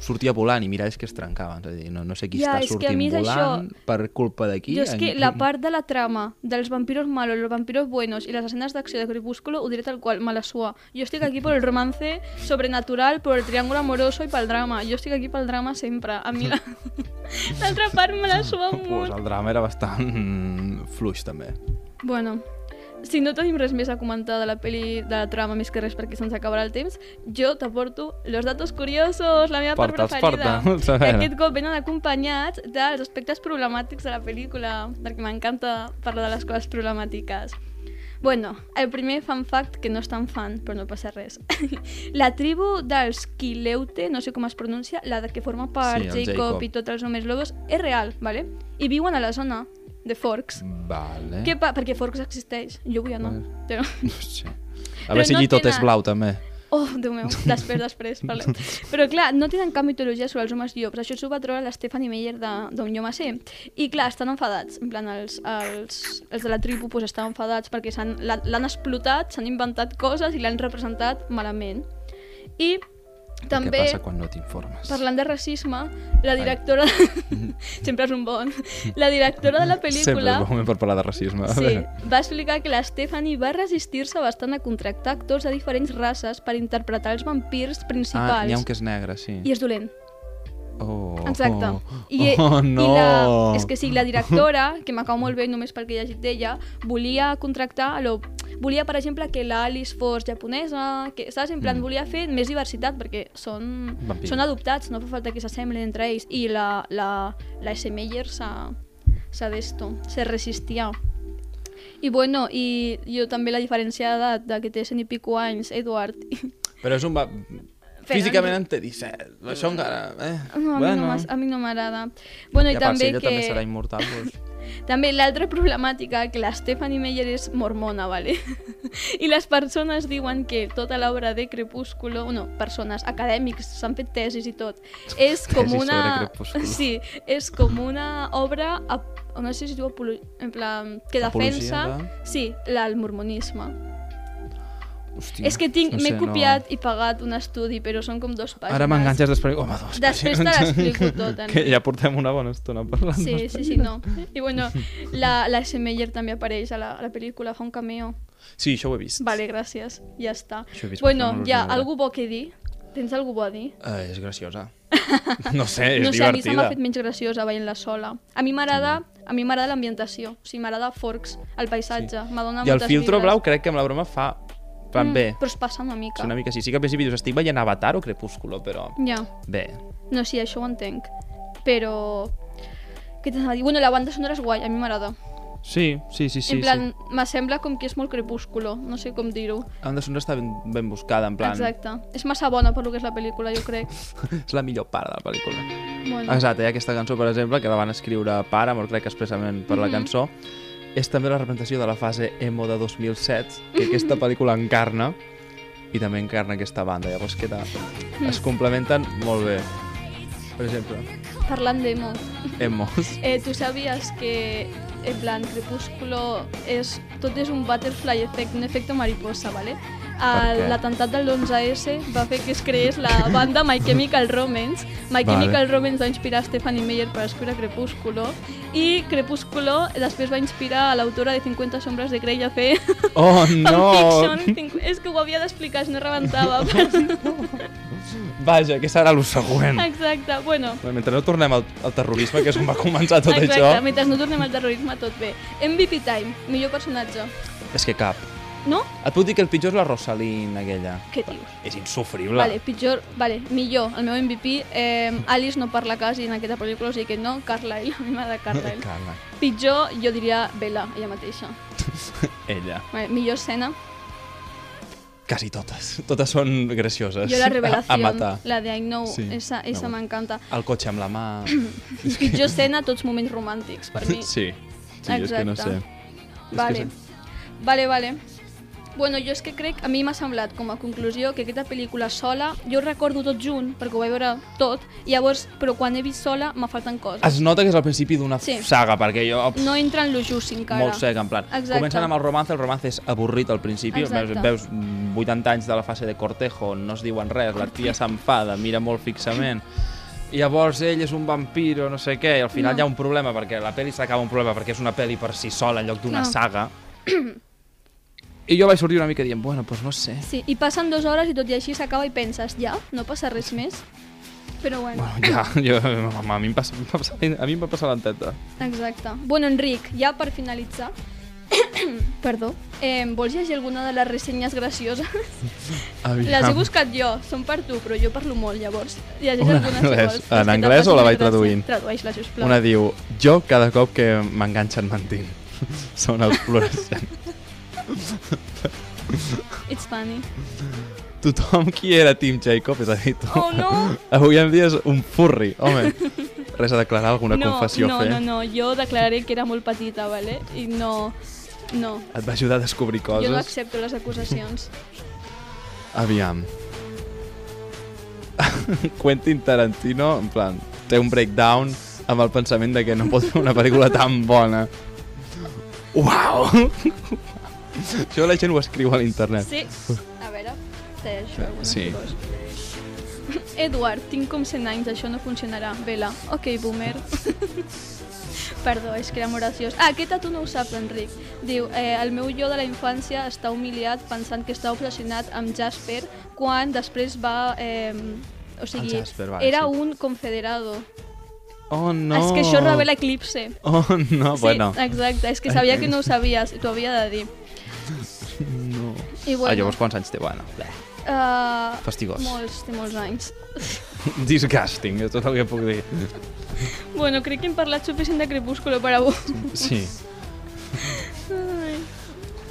Speaker 2: sortia volant i miralls que es trencaven, és a dir, no, no sé qui
Speaker 1: Ja,
Speaker 2: està
Speaker 1: és que a
Speaker 2: sortint
Speaker 1: és
Speaker 2: volant per culpa d'aquí.
Speaker 1: Jo és que
Speaker 2: en-
Speaker 1: la part de la trama dels vampiros malos, los vampiros buenos y las escenas de acción de Crepúsculo ho diré tal qual, me la sua. Jo estic aquí por el romance sobrenatural, por el triángulo amoroso i pel drama. Jo estic aquí pel drama sempre. A mi la- l'altra part me la sua
Speaker 2: Pues
Speaker 1: molt.
Speaker 2: el drama era bastant fluix, també.
Speaker 1: Bueno, si no tenim res més a comentar de la peli de la trama, més que res perquè se'ns acabarà el temps, jo t'aporto los datos curiosos, la meva part
Speaker 2: Porta'ls,
Speaker 1: preferida.
Speaker 2: porta. A veure.
Speaker 1: aquest cop venen acompanyats dels aspectes problemàtics de la pel·lícula, perquè m'encanta parlar de les coses problemàtiques. Bueno, el primer fan fact, que no és tan fan, però no passa res. la tribu dels Quileute, no sé com es pronuncia, la que forma part
Speaker 2: Sí,
Speaker 1: Jacob,
Speaker 2: Jacob.
Speaker 1: i tots els homes lobos, és real, ¿vale? I viuen a la zona de Forks.
Speaker 2: Vale.
Speaker 1: Què pa perquè Forks existeix. Jo vull anar. Però...
Speaker 2: No sé. A veure si
Speaker 1: no
Speaker 2: allí tot
Speaker 1: tenen-
Speaker 2: és blau, també.
Speaker 1: Oh, Déu meu, després, després, parlem. Però clar, no tenen cap mitologia sobre els homes llops. Això s'ho va treure la Stephanie Meyer de- d'On jo sé. I clar, estan enfadats. En plan, els, els, els de la tribu pues, estan enfadats perquè l'han explotat, s'han inventat coses i l'han representat malament. I També,
Speaker 2: Què passa quan no t'informes?
Speaker 1: parlant de racisme, la directora... Sempre és un bon. La directora de la
Speaker 2: Sempre
Speaker 1: pel·lícula...
Speaker 2: és bon moment per parlar de racisme.
Speaker 1: Sí, va explicar que la Stephanie va resistir-se bastant a contractar actors de diferents races per interpretar els vampirs
Speaker 2: Ah,
Speaker 1: principals.
Speaker 2: n'hi ha un que és negre, sí.
Speaker 1: I és dolent.
Speaker 2: Oh,
Speaker 1: Exacte.
Speaker 2: Oh,
Speaker 1: I,
Speaker 2: oh no!
Speaker 1: I la, és que sí, la directora, que m'acau molt bé només perquè he llegit d'ella, volia contractar, lo, volia, per exemple, que la Alice fos japonesa, que, saps? En plan,
Speaker 2: Mm.
Speaker 1: volia fer més diversitat, perquè són,
Speaker 2: Vampirs.
Speaker 1: són adoptats, no fa falta que s'assemblen entre ells, i la, la, la S. Meyer s'ha d'esto, se resistia. I bueno, i jo també la diferència d'edat de que té cent i pico anys, Edward,
Speaker 2: Però és un... Va... Físicament en té 17. Això encara... Eh?
Speaker 1: no, a, mi no m'as- a mi no m'agrada. Bueno, i
Speaker 2: si
Speaker 1: també
Speaker 2: ella
Speaker 1: que...
Speaker 2: també serà immortal, doncs...
Speaker 1: També l'altra problemàtica, que la Stephanie Meyer és mormona, ¿vale? I les persones diuen que tota l'obra de Crepúsculo, no, persones, acadèmics, s'han fet tesis i tot, és com
Speaker 2: Tesis
Speaker 1: una... Sí, és com una obra, no sé si es diu apolo... en plan, que defensa...
Speaker 2: Apologia
Speaker 1: Sí, el mormonisme.
Speaker 2: Hòstia,
Speaker 1: és que tinc,
Speaker 2: no
Speaker 1: m'he
Speaker 2: sé,
Speaker 1: copiat i pagat un estudi, però són com dos
Speaker 2: No.
Speaker 1: pàgines.
Speaker 2: Ara m'enganxes després... Home, dos
Speaker 1: Després te l'explico tot,
Speaker 2: Que
Speaker 1: Enric.
Speaker 2: ja portem una bona estona parlant.
Speaker 1: Sí, sí, sí, no. I bueno, la, la S. Meyer també apareix a la, a la pel·lícula, fa un cameo.
Speaker 2: Sí, això ho he vist.
Speaker 1: Vale, gràcies. Ja està.
Speaker 2: Això he vist,
Speaker 1: Bueno,
Speaker 2: no
Speaker 1: ja, algú bo que dir? Tens algú bo a dir?
Speaker 2: Eh, és graciosa. No sé, és
Speaker 1: no sé, a mi se m'ha
Speaker 2: divertida.
Speaker 1: fet menys graciosa veient-la sola. A mi m'agrada a mi m'agrada l'ambientació, o sigui, m'agrada Forks, el paisatge, sí. m'adona
Speaker 2: I el
Speaker 1: moltes
Speaker 2: filtro
Speaker 1: vibres.
Speaker 2: blau crec que amb la broma fa... Plan bé.
Speaker 1: Però es passa una mica.
Speaker 2: És una mica així. Sí que al principi dius, estic veient Avatar o Crepúsculo, però
Speaker 1: Ja,
Speaker 2: bé.
Speaker 1: no, sí, això ho entenc. Però... Què t'has de dir? Bueno, la banda sonora és guai, a mi m'agrada.
Speaker 2: Sí, sí, sí, sí.
Speaker 1: en plan,
Speaker 2: sí.
Speaker 1: m'assembla com que és molt crepúsculo, no sé com dir-ho.
Speaker 2: La banda sonora està ben, ben buscada, en plan...
Speaker 1: Exacte. És massa bona per lo que és la pel·lícula, jo crec.
Speaker 2: És la millor part de la pel·lícula.
Speaker 1: Bueno.
Speaker 2: Exacte, hi ha aquesta cançó, per exemple, que la van escriure Paramore, crec que expressament per la
Speaker 1: Mhm.
Speaker 2: cançó. És també la representació de la fase emo de 2007, que aquesta pel·lícula encarna, i també encarna aquesta banda. Llavors queda... es complementen molt bé. Per exemple,
Speaker 1: Parlant d'emo,
Speaker 2: emos.
Speaker 1: eh, tu sabies que en plan Crepúsculo és, tot és un butterfly effect, un efecte mariposa, ¿vale? L'atemptat del 11S va fer que es creés la banda My Chemical Romance. My
Speaker 2: Vale.
Speaker 1: Chemical Romance va inspirar Stephanie Meyer per escriure Crepúsculo i Crepúsculo després va inspirar a l'autora de 50 sombres de Grey a fer
Speaker 2: Oh, no!
Speaker 1: fanfiction. És que ho havia d'explicar, si no rebentava.
Speaker 2: Vaja, què serà el següent?
Speaker 1: Exacte, bueno,
Speaker 2: Mentre no tornem al, al terrorisme, que és on va començar tot
Speaker 1: Exacte,
Speaker 2: això,
Speaker 1: mentre no tornem al terrorisme tot bé. MVP Time, millor personatge.
Speaker 2: és que cap.
Speaker 1: No?
Speaker 2: Et puc dir que el pitjor és la Rosalind, aquella.
Speaker 1: Què dius?
Speaker 2: És insufrible.
Speaker 1: Vale, pitjor, vale, millor, el meu MVP, eh, Alice no parla quasi en aquesta pel·lícula, o sigui que no, Carlyle, a mi m'agrada Carlyle.
Speaker 2: Carla.
Speaker 1: Pitjor, jo diria Bella, ella mateixa.
Speaker 2: Ella.
Speaker 1: Vale, millor escena,
Speaker 2: Quasi totes. Totes són gracioses.
Speaker 1: jo la
Speaker 2: A, a
Speaker 1: revelació,
Speaker 2: matar.
Speaker 1: la de I Know,
Speaker 2: Sí,
Speaker 1: esa, esa
Speaker 2: no.
Speaker 1: m'encanta.
Speaker 2: El cotxe amb la mà...
Speaker 1: Pitjor escena, tots moments romàntics, per mi.
Speaker 2: Sí. Sí, és que no sé.
Speaker 1: Exacte. Vale.
Speaker 2: que sí.
Speaker 1: Vale, vale. Bueno, jo és que crec, a mi m'ha semblat com a conclusió que aquesta pel·lícula sola, jo recordo tot junt, perquè ho vaig veure tot, i llavors, però quan he vist sola, me falten coses.
Speaker 2: Es nota que és al principi d'una
Speaker 1: Sí.
Speaker 2: saga, perquè jo... Pff,
Speaker 1: No entra en lo just encara.
Speaker 2: molt sec, en plan.
Speaker 1: Exacte.
Speaker 2: Comencen amb el romance, el romance és avorrit al principi, veus,
Speaker 1: Exacte.
Speaker 2: veus 80 anys de la fase de cortejo, no es diuen res, la tia s'enfada, mira molt fixament, i llavors ell és un vampiro, no sé què, i al final
Speaker 1: No.
Speaker 2: hi ha un problema, perquè la pel·li s'acaba un problema, perquè és una pel·li per si sola en lloc d'una
Speaker 1: Clar.
Speaker 2: saga. I jo vaig sortir una mica dient, bueno, doncs no sé.
Speaker 1: Sí, i passen dues hores i tot i així s'acaba i penses, ja, no passa res més? Però bueno,
Speaker 2: Bueno, ja, jo, a mi em passa, em passar, a mi em va passar l'enteta.
Speaker 1: exacte. Bueno, Enric, ja per finalitzar, perdó, eh, vols llegir alguna de les ressenyes gracioses? Les he buscat jo, són per tu, però jo parlo molt, llavors. Llegeix
Speaker 2: Una
Speaker 1: alguna
Speaker 2: en
Speaker 1: si
Speaker 2: anglès.
Speaker 1: vols.
Speaker 2: En anglès o la vaig traduint?
Speaker 1: Tradueix-la, sisplau.
Speaker 2: Una diu, jo cada cop que m'enganxen mentint. Són els fluorescents.
Speaker 1: It's funny.
Speaker 2: Tothom qui era Tim Jacob, és a dir, tu.
Speaker 1: Oh, no!
Speaker 2: Avui en dia és un furri, home. Res a declarar, alguna
Speaker 1: no,
Speaker 2: confessió
Speaker 1: no,
Speaker 2: a fer?
Speaker 1: No, no, jo declararé que era molt petita, ¿vale? I no... No,
Speaker 2: Et va ajudar a descobrir
Speaker 1: jo no
Speaker 2: coses?
Speaker 1: accepto les acusacions.
Speaker 2: Aviam. Quentin Tarantino, en plan, té un breakdown amb el pensament de que no pot fer una pel·lícula tan bona. Uau! Això la gent ho escriu a l'internet.
Speaker 1: Sí, a veure, té això, algunes
Speaker 2: Sí.
Speaker 1: Edward, tinc com 100 anys, això no funcionarà. Vela. Ok, boomer. Perdó, és que era molt graciós. Ah, aquest a tu no ho saps, Enric. Diu, eh, el meu jo de la infància està humiliat pensant que està obsessionat amb Jasper quan després va... Eh, o sigui,
Speaker 2: Jasper, vale,
Speaker 1: era
Speaker 2: sí.
Speaker 1: un confederado.
Speaker 2: Oh, no!
Speaker 1: És que això revela Eclipse.
Speaker 2: Oh, no, bueno.
Speaker 1: Sí, exacte, és que sabia que no ho sabies i t'ho havia de dir. I bueno,
Speaker 2: Ah, llavors quants anys té? Bueno, bé.
Speaker 1: uh,
Speaker 2: Fastigós.
Speaker 1: molts, té molts anys.
Speaker 2: Disgusting, és tot el que puc dir.
Speaker 1: Bueno, crec que hem parlat suficient de Crepúsculo per avui.
Speaker 2: Sí.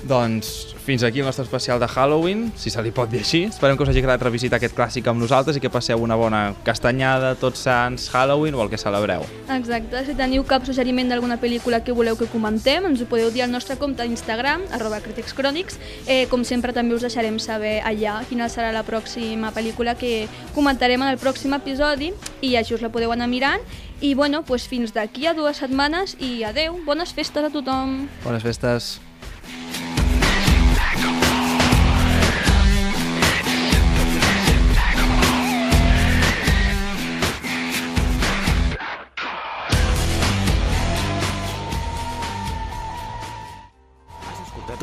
Speaker 2: Doncs fins aquí el nostre especial de Halloween, si se li pot dir així. Esperem que us hagi agradat revisitar aquest clàssic amb nosaltres i que passeu una bona castanyada, tots sants, Halloween o el que celebreu.
Speaker 1: Exacte, si teniu cap suggeriment d'alguna pel·lícula que voleu que comentem, ens ho podeu dir al nostre compte d'Instagram, arroba criticscrònics. Eh, com sempre, també us deixarem saber allà quina serà la pròxima pel·lícula que comentarem en el pròxim episodi i així us la podeu anar mirant. I bueno, doncs fins d'aquí a dues setmanes i adeu, bones festes a tothom!
Speaker 2: Bones festes.